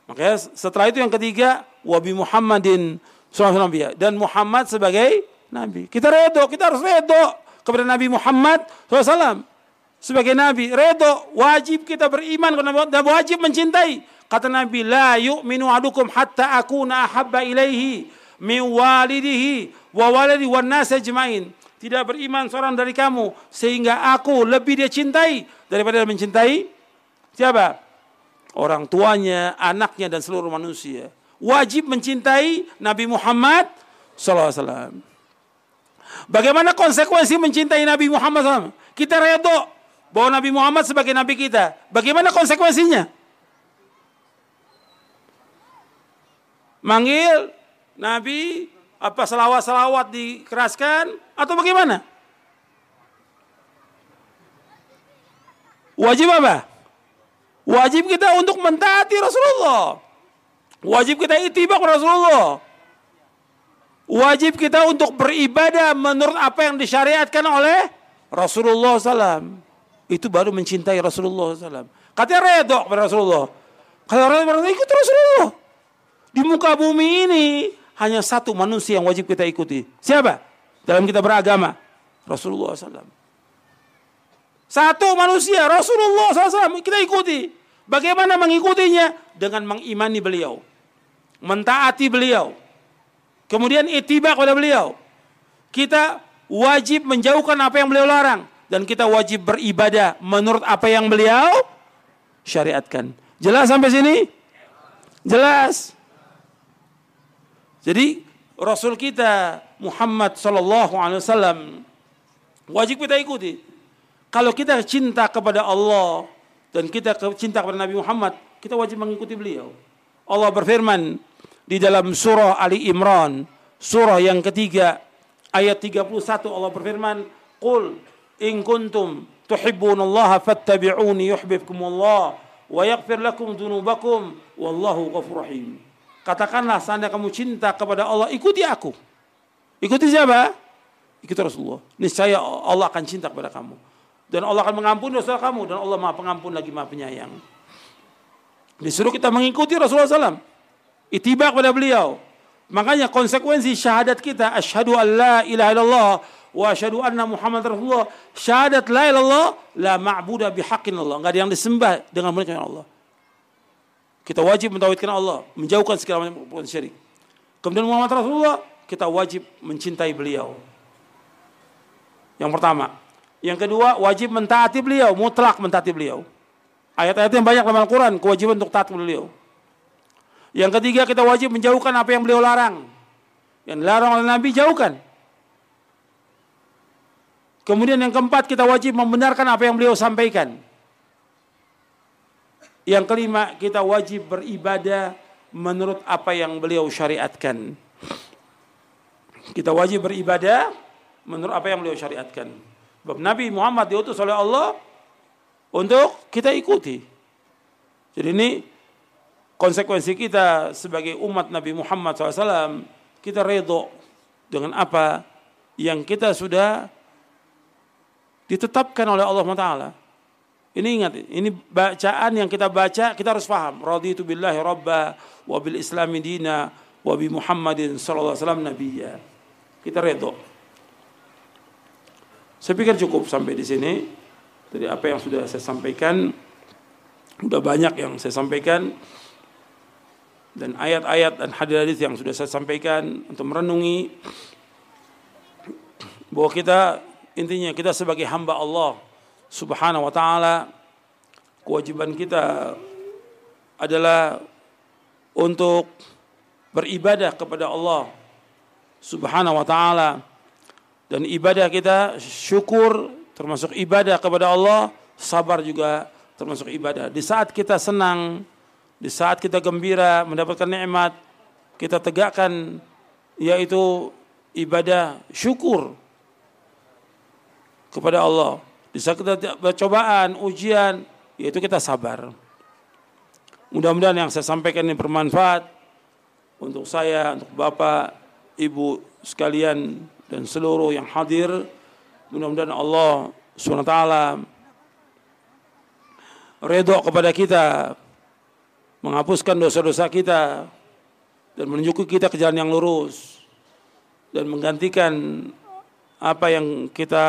[SPEAKER 1] Makanya setelah itu yang ketiga wabi Muhammadin SAW dan Muhammad sebagai Nabi. Kita redo, kita harus redo kepada Nabi Muhammad SAW sebagai Nabi. Redo, wajib kita beriman dan wajib mencintai. Kata Nabi, la yu'minu adukum hatta akuna ahabba ilaihi min walidihi wa walidi wa ajmain tidak beriman seorang dari kamu sehingga aku lebih dia cintai daripada mencintai siapa? Orang tuanya, anaknya dan seluruh manusia. Wajib mencintai Nabi Muhammad SAW. Bagaimana konsekuensi mencintai Nabi Muhammad SAW? Kita redo bahwa Nabi Muhammad sebagai Nabi kita. Bagaimana konsekuensinya? Manggil Nabi apa selawat-selawat dikeraskan atau bagaimana? Wajib apa? Wajib kita untuk mentaati Rasulullah. Wajib kita itibak Rasulullah. Wajib kita untuk beribadah menurut apa yang disyariatkan oleh Rasulullah SAW. Itu baru mencintai Rasulullah SAW. Katanya redok pada Rasulullah. Kalau orang ikut Rasulullah. Di muka bumi ini hanya satu manusia yang wajib kita ikuti. Siapa? Dalam kita beragama. Rasulullah SAW. Satu manusia, Rasulullah SAW. Kita ikuti. Bagaimana mengikutinya? Dengan mengimani beliau. Mentaati beliau. Kemudian itiba kepada beliau. Kita wajib menjauhkan apa yang beliau larang. Dan kita wajib beribadah menurut apa yang beliau syariatkan. Jelas sampai sini? Jelas. Jadi Rasul kita Muhammad Sallallahu Alaihi Wasallam wajib kita ikuti. Kalau kita cinta kepada Allah, dan kita cinta kepada Nabi Muhammad, kita wajib mengikuti beliau. Allah berfirman di dalam surah Ali Imran, surah yang ketiga, ayat 31 Allah berfirman, "Qul in kuntum tuhibbunallaha fattabi'uni yuhibbukumullah wa yaghfir lakum dzunubakum wallahu ghafurur rahim." Katakanlah seandainya kamu cinta kepada Allah, ikuti aku. Ikuti siapa? Ikuti Rasulullah. Niscaya Allah akan cinta kepada kamu. Dan Allah akan mengampuni dosa kamu. Dan Allah maha pengampun lagi maha penyayang. Disuruh kita mengikuti Rasulullah SAW. Itiba kepada beliau. Makanya konsekuensi syahadat kita. Ashadu an la ilaha illallah. Wa ashadu anna Muhammad Rasulullah. Syahadat la ilallah. La ma'budah bihaqin Allah. Enggak ada yang disembah dengan menikah Allah. Kita wajib mentawhidkan Allah. Menjauhkan segala macam syirik. Kemudian Muhammad Rasulullah. Kita wajib mencintai beliau. Yang pertama, yang kedua, wajib mentaati beliau, mutlak mentaati beliau. Ayat-ayat yang banyak dalam Al-Quran, kewajiban untuk taat beliau. Yang ketiga, kita wajib menjauhkan apa yang beliau larang. Yang larang oleh Nabi, jauhkan. Kemudian yang keempat, kita wajib membenarkan apa yang beliau sampaikan. Yang kelima, kita wajib beribadah menurut apa yang beliau syariatkan. Kita wajib beribadah menurut apa yang beliau syariatkan. Sebab Nabi Muhammad diutus oleh Allah untuk kita ikuti. Jadi ini konsekuensi kita sebagai umat Nabi Muhammad SAW, kita redo dengan apa yang kita sudah ditetapkan oleh Allah Taala. Ini ingat, ini bacaan yang kita baca kita harus paham. Raditu billahi rabba wa bil islami dina wa bi Muhammadin sallallahu alaihi wasallam nabiyya. Kita redo. Saya pikir cukup sampai di sini. Jadi apa yang sudah saya sampaikan, sudah banyak yang saya sampaikan. Dan ayat-ayat dan hadis-hadis yang sudah saya sampaikan untuk merenungi bahwa kita intinya kita sebagai hamba Allah Subhanahu wa taala kewajiban kita adalah untuk beribadah kepada Allah Subhanahu wa taala dan ibadah kita syukur termasuk ibadah kepada Allah, sabar juga termasuk ibadah. Di saat kita senang, di saat kita gembira mendapatkan nikmat, kita tegakkan yaitu ibadah syukur kepada Allah. Di saat kita cobaan, ujian, yaitu kita sabar. Mudah-mudahan yang saya sampaikan ini bermanfaat untuk saya, untuk Bapak, Ibu sekalian dan seluruh yang hadir mudah-mudahan Allah SWT redha kepada kita menghapuskan dosa-dosa kita dan menunjukkan kita ke jalan yang lurus dan menggantikan apa yang kita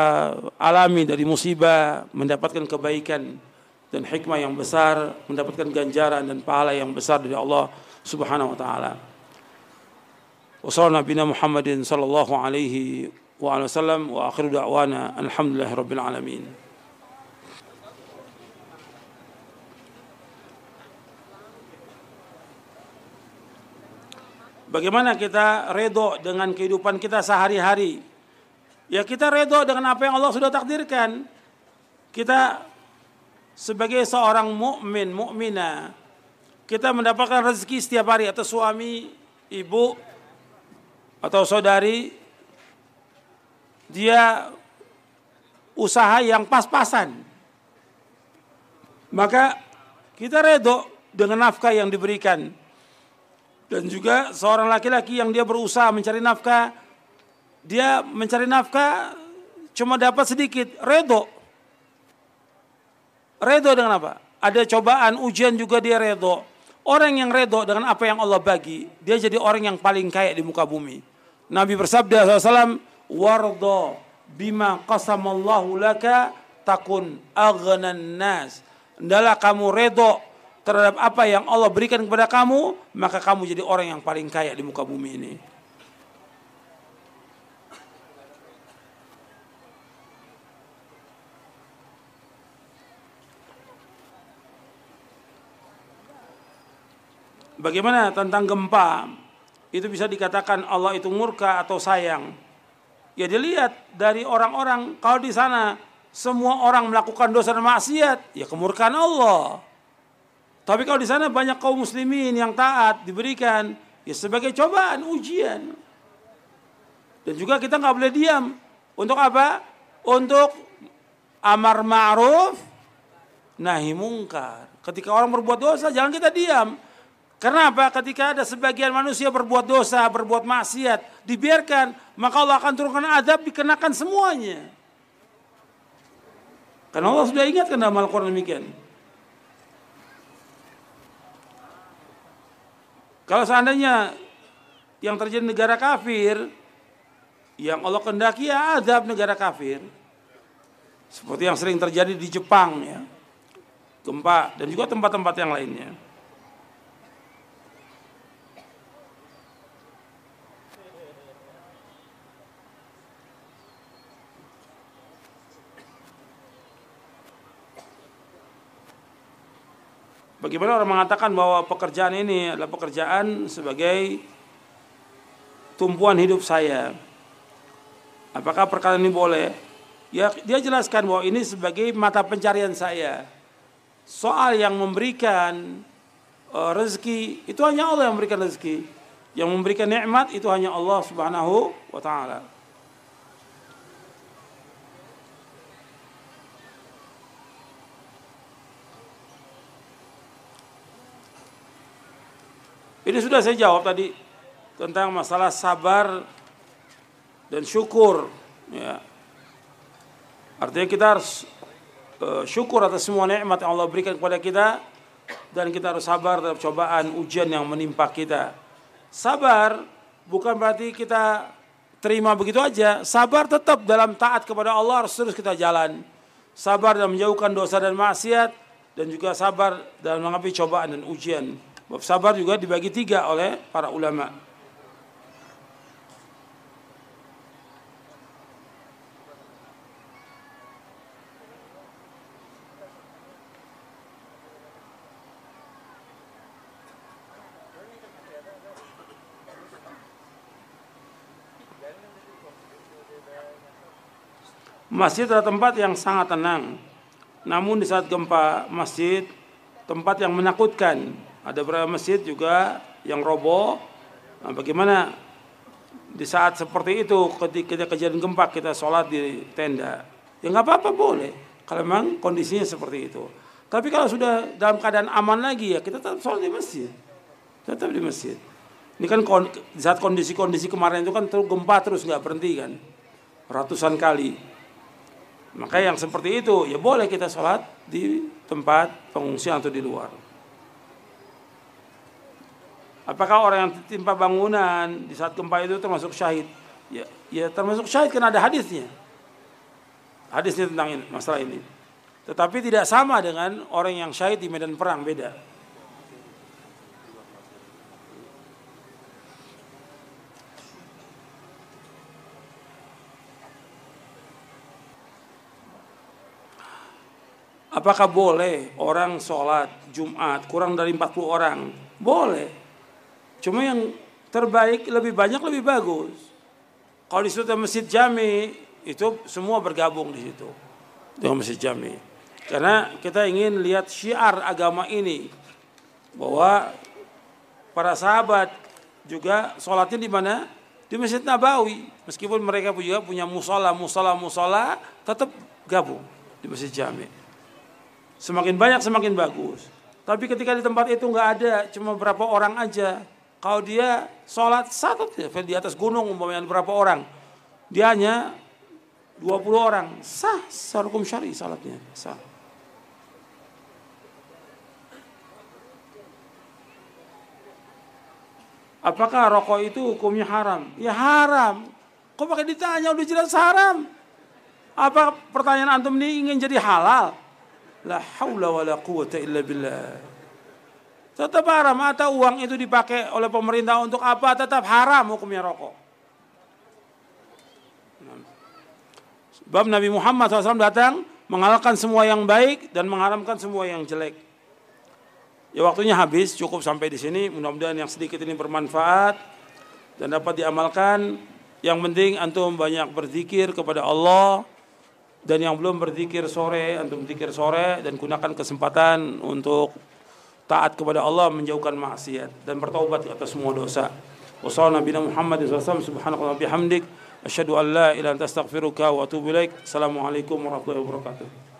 [SPEAKER 1] alami dari musibah mendapatkan kebaikan dan hikmah yang besar mendapatkan ganjaran dan pahala yang besar dari Allah Subhanahu wa taala. Wassalamu nabiyina Muhammadin sallallahu alaihi wa alihi wasallam wa akhiru da'wana alhamdulillahi rabbil alamin. Bagaimana kita redo dengan kehidupan kita sehari-hari? Ya kita redo dengan apa yang Allah sudah takdirkan. Kita sebagai seorang mukmin, mukminah, kita mendapatkan rezeki setiap hari atau suami, ibu, atau saudari. Dia usaha yang pas-pasan. Maka kita redo dengan nafkah yang diberikan. Dan juga seorang laki-laki yang dia berusaha mencari nafkah dia mencari nafkah cuma dapat sedikit. Redo. Redo dengan apa? Ada cobaan ujian juga dia redo. Orang yang redo dengan apa yang Allah bagi dia jadi orang yang paling kaya di muka bumi. Nabi bersabda SAW, wardo bima qasamallahu laka takun aghnan nas. Adalah kamu redo terhadap apa yang Allah berikan kepada kamu, maka kamu jadi orang yang paling kaya di muka bumi ini. Bagaimana tentang gempa? Itu bisa dikatakan Allah itu murka atau sayang. Ya dilihat dari orang-orang kalau di sana semua orang melakukan dosa dan maksiat, ya kemurkaan Allah. Tapi kalau di sana banyak kaum muslimin yang taat diberikan ya sebagai cobaan, ujian. Dan juga kita nggak boleh diam. Untuk apa? Untuk amar ma'ruf nahi mungkar. Ketika orang berbuat dosa jangan kita diam. Karena apa? Ketika ada sebagian manusia berbuat dosa, berbuat maksiat, dibiarkan, maka Allah akan turunkan azab dikenakan semuanya. Karena Allah sudah ingatkan dalam Al-Quran demikian. Kalau seandainya yang terjadi negara kafir, yang Allah kendaki ya azab negara kafir. Seperti yang sering terjadi di Jepang ya. Gempa dan juga tempat-tempat yang lainnya. Bagaimana orang mengatakan bahwa pekerjaan ini adalah pekerjaan sebagai tumpuan hidup saya? Apakah perkara ini boleh? Ya, dia jelaskan bahwa ini sebagai mata pencarian saya. Soal yang memberikan uh, rezeki itu hanya Allah yang memberikan rezeki. Yang memberikan nikmat itu hanya Allah Subhanahu wa taala. Ini sudah saya jawab tadi tentang masalah sabar dan syukur. Ya. Artinya kita harus uh, syukur atas semua nikmat yang Allah berikan kepada kita dan kita harus sabar terhadap cobaan ujian yang menimpa kita. Sabar bukan berarti kita terima begitu aja. Sabar tetap dalam taat kepada Allah harus terus kita jalan. Sabar dalam menjauhkan dosa dan maksiat dan juga sabar dalam menghadapi cobaan dan ujian. Bab sabar juga dibagi tiga oleh para ulama. Masjid adalah tempat yang sangat tenang. Namun di saat gempa masjid tempat yang menakutkan ada beberapa masjid juga yang roboh. Nah, bagaimana di saat seperti itu ketika kejadian gempa kita sholat di tenda? Ya nggak apa-apa boleh. Kalau memang kondisinya seperti itu. Tapi kalau sudah dalam keadaan aman lagi ya kita tetap sholat di masjid. Tetap di masjid. Ini kan di saat kondisi-kondisi kemarin itu kan terus gempa terus nggak berhenti kan. Ratusan kali. Maka yang seperti itu ya boleh kita sholat di tempat pengungsian atau di luar. Apakah orang yang tertimpa bangunan di saat gempa itu termasuk syahid? Ya, ya termasuk syahid karena ada hadisnya. Hadisnya tentang ini, masalah ini. Tetapi tidak sama dengan orang yang syahid di medan perang, beda. Apakah boleh orang sholat Jumat kurang dari 40 orang? Boleh. Cuma yang terbaik lebih banyak lebih bagus. Kalau di situ masjid jami itu semua bergabung di situ dengan masjid jami. Karena kita ingin lihat syiar agama ini bahwa para sahabat juga sholatnya di mana? Di Masjid Nabawi. Meskipun mereka juga punya musola, musola, musola, tetap gabung di Masjid Jami. Semakin banyak semakin bagus. Tapi ketika di tempat itu nggak ada, cuma berapa orang aja, kalau dia sholat satu di atas gunung umpamanya berapa orang, dia hanya 20 orang, sah secara hukum syari salatnya, sah. Apakah rokok itu hukumnya haram? Ya haram. Kok pakai ditanya udah jelas haram? Apa pertanyaan antum ini ingin jadi halal? La haula wa la quwata illa billah. Tetap haram. Atau uang itu dipakai oleh pemerintah untuk apa? Tetap haram hukumnya rokok. Sebab Nabi Muhammad SAW datang mengalahkan semua yang baik dan mengharamkan semua yang jelek. Ya waktunya habis, cukup sampai di sini. Mudah-mudahan yang sedikit ini bermanfaat dan dapat diamalkan. Yang penting antum banyak berzikir kepada Allah dan yang belum berzikir sore antum zikir sore dan gunakan kesempatan untuk taat kepada Allah menjauhkan maksiat dan bertaubat atas semua dosa. Wabarakatuh. Subhanallahi bihamdik an la wa atubu ilaik. Assalamualaikum warahmatullahi wabarakatuh.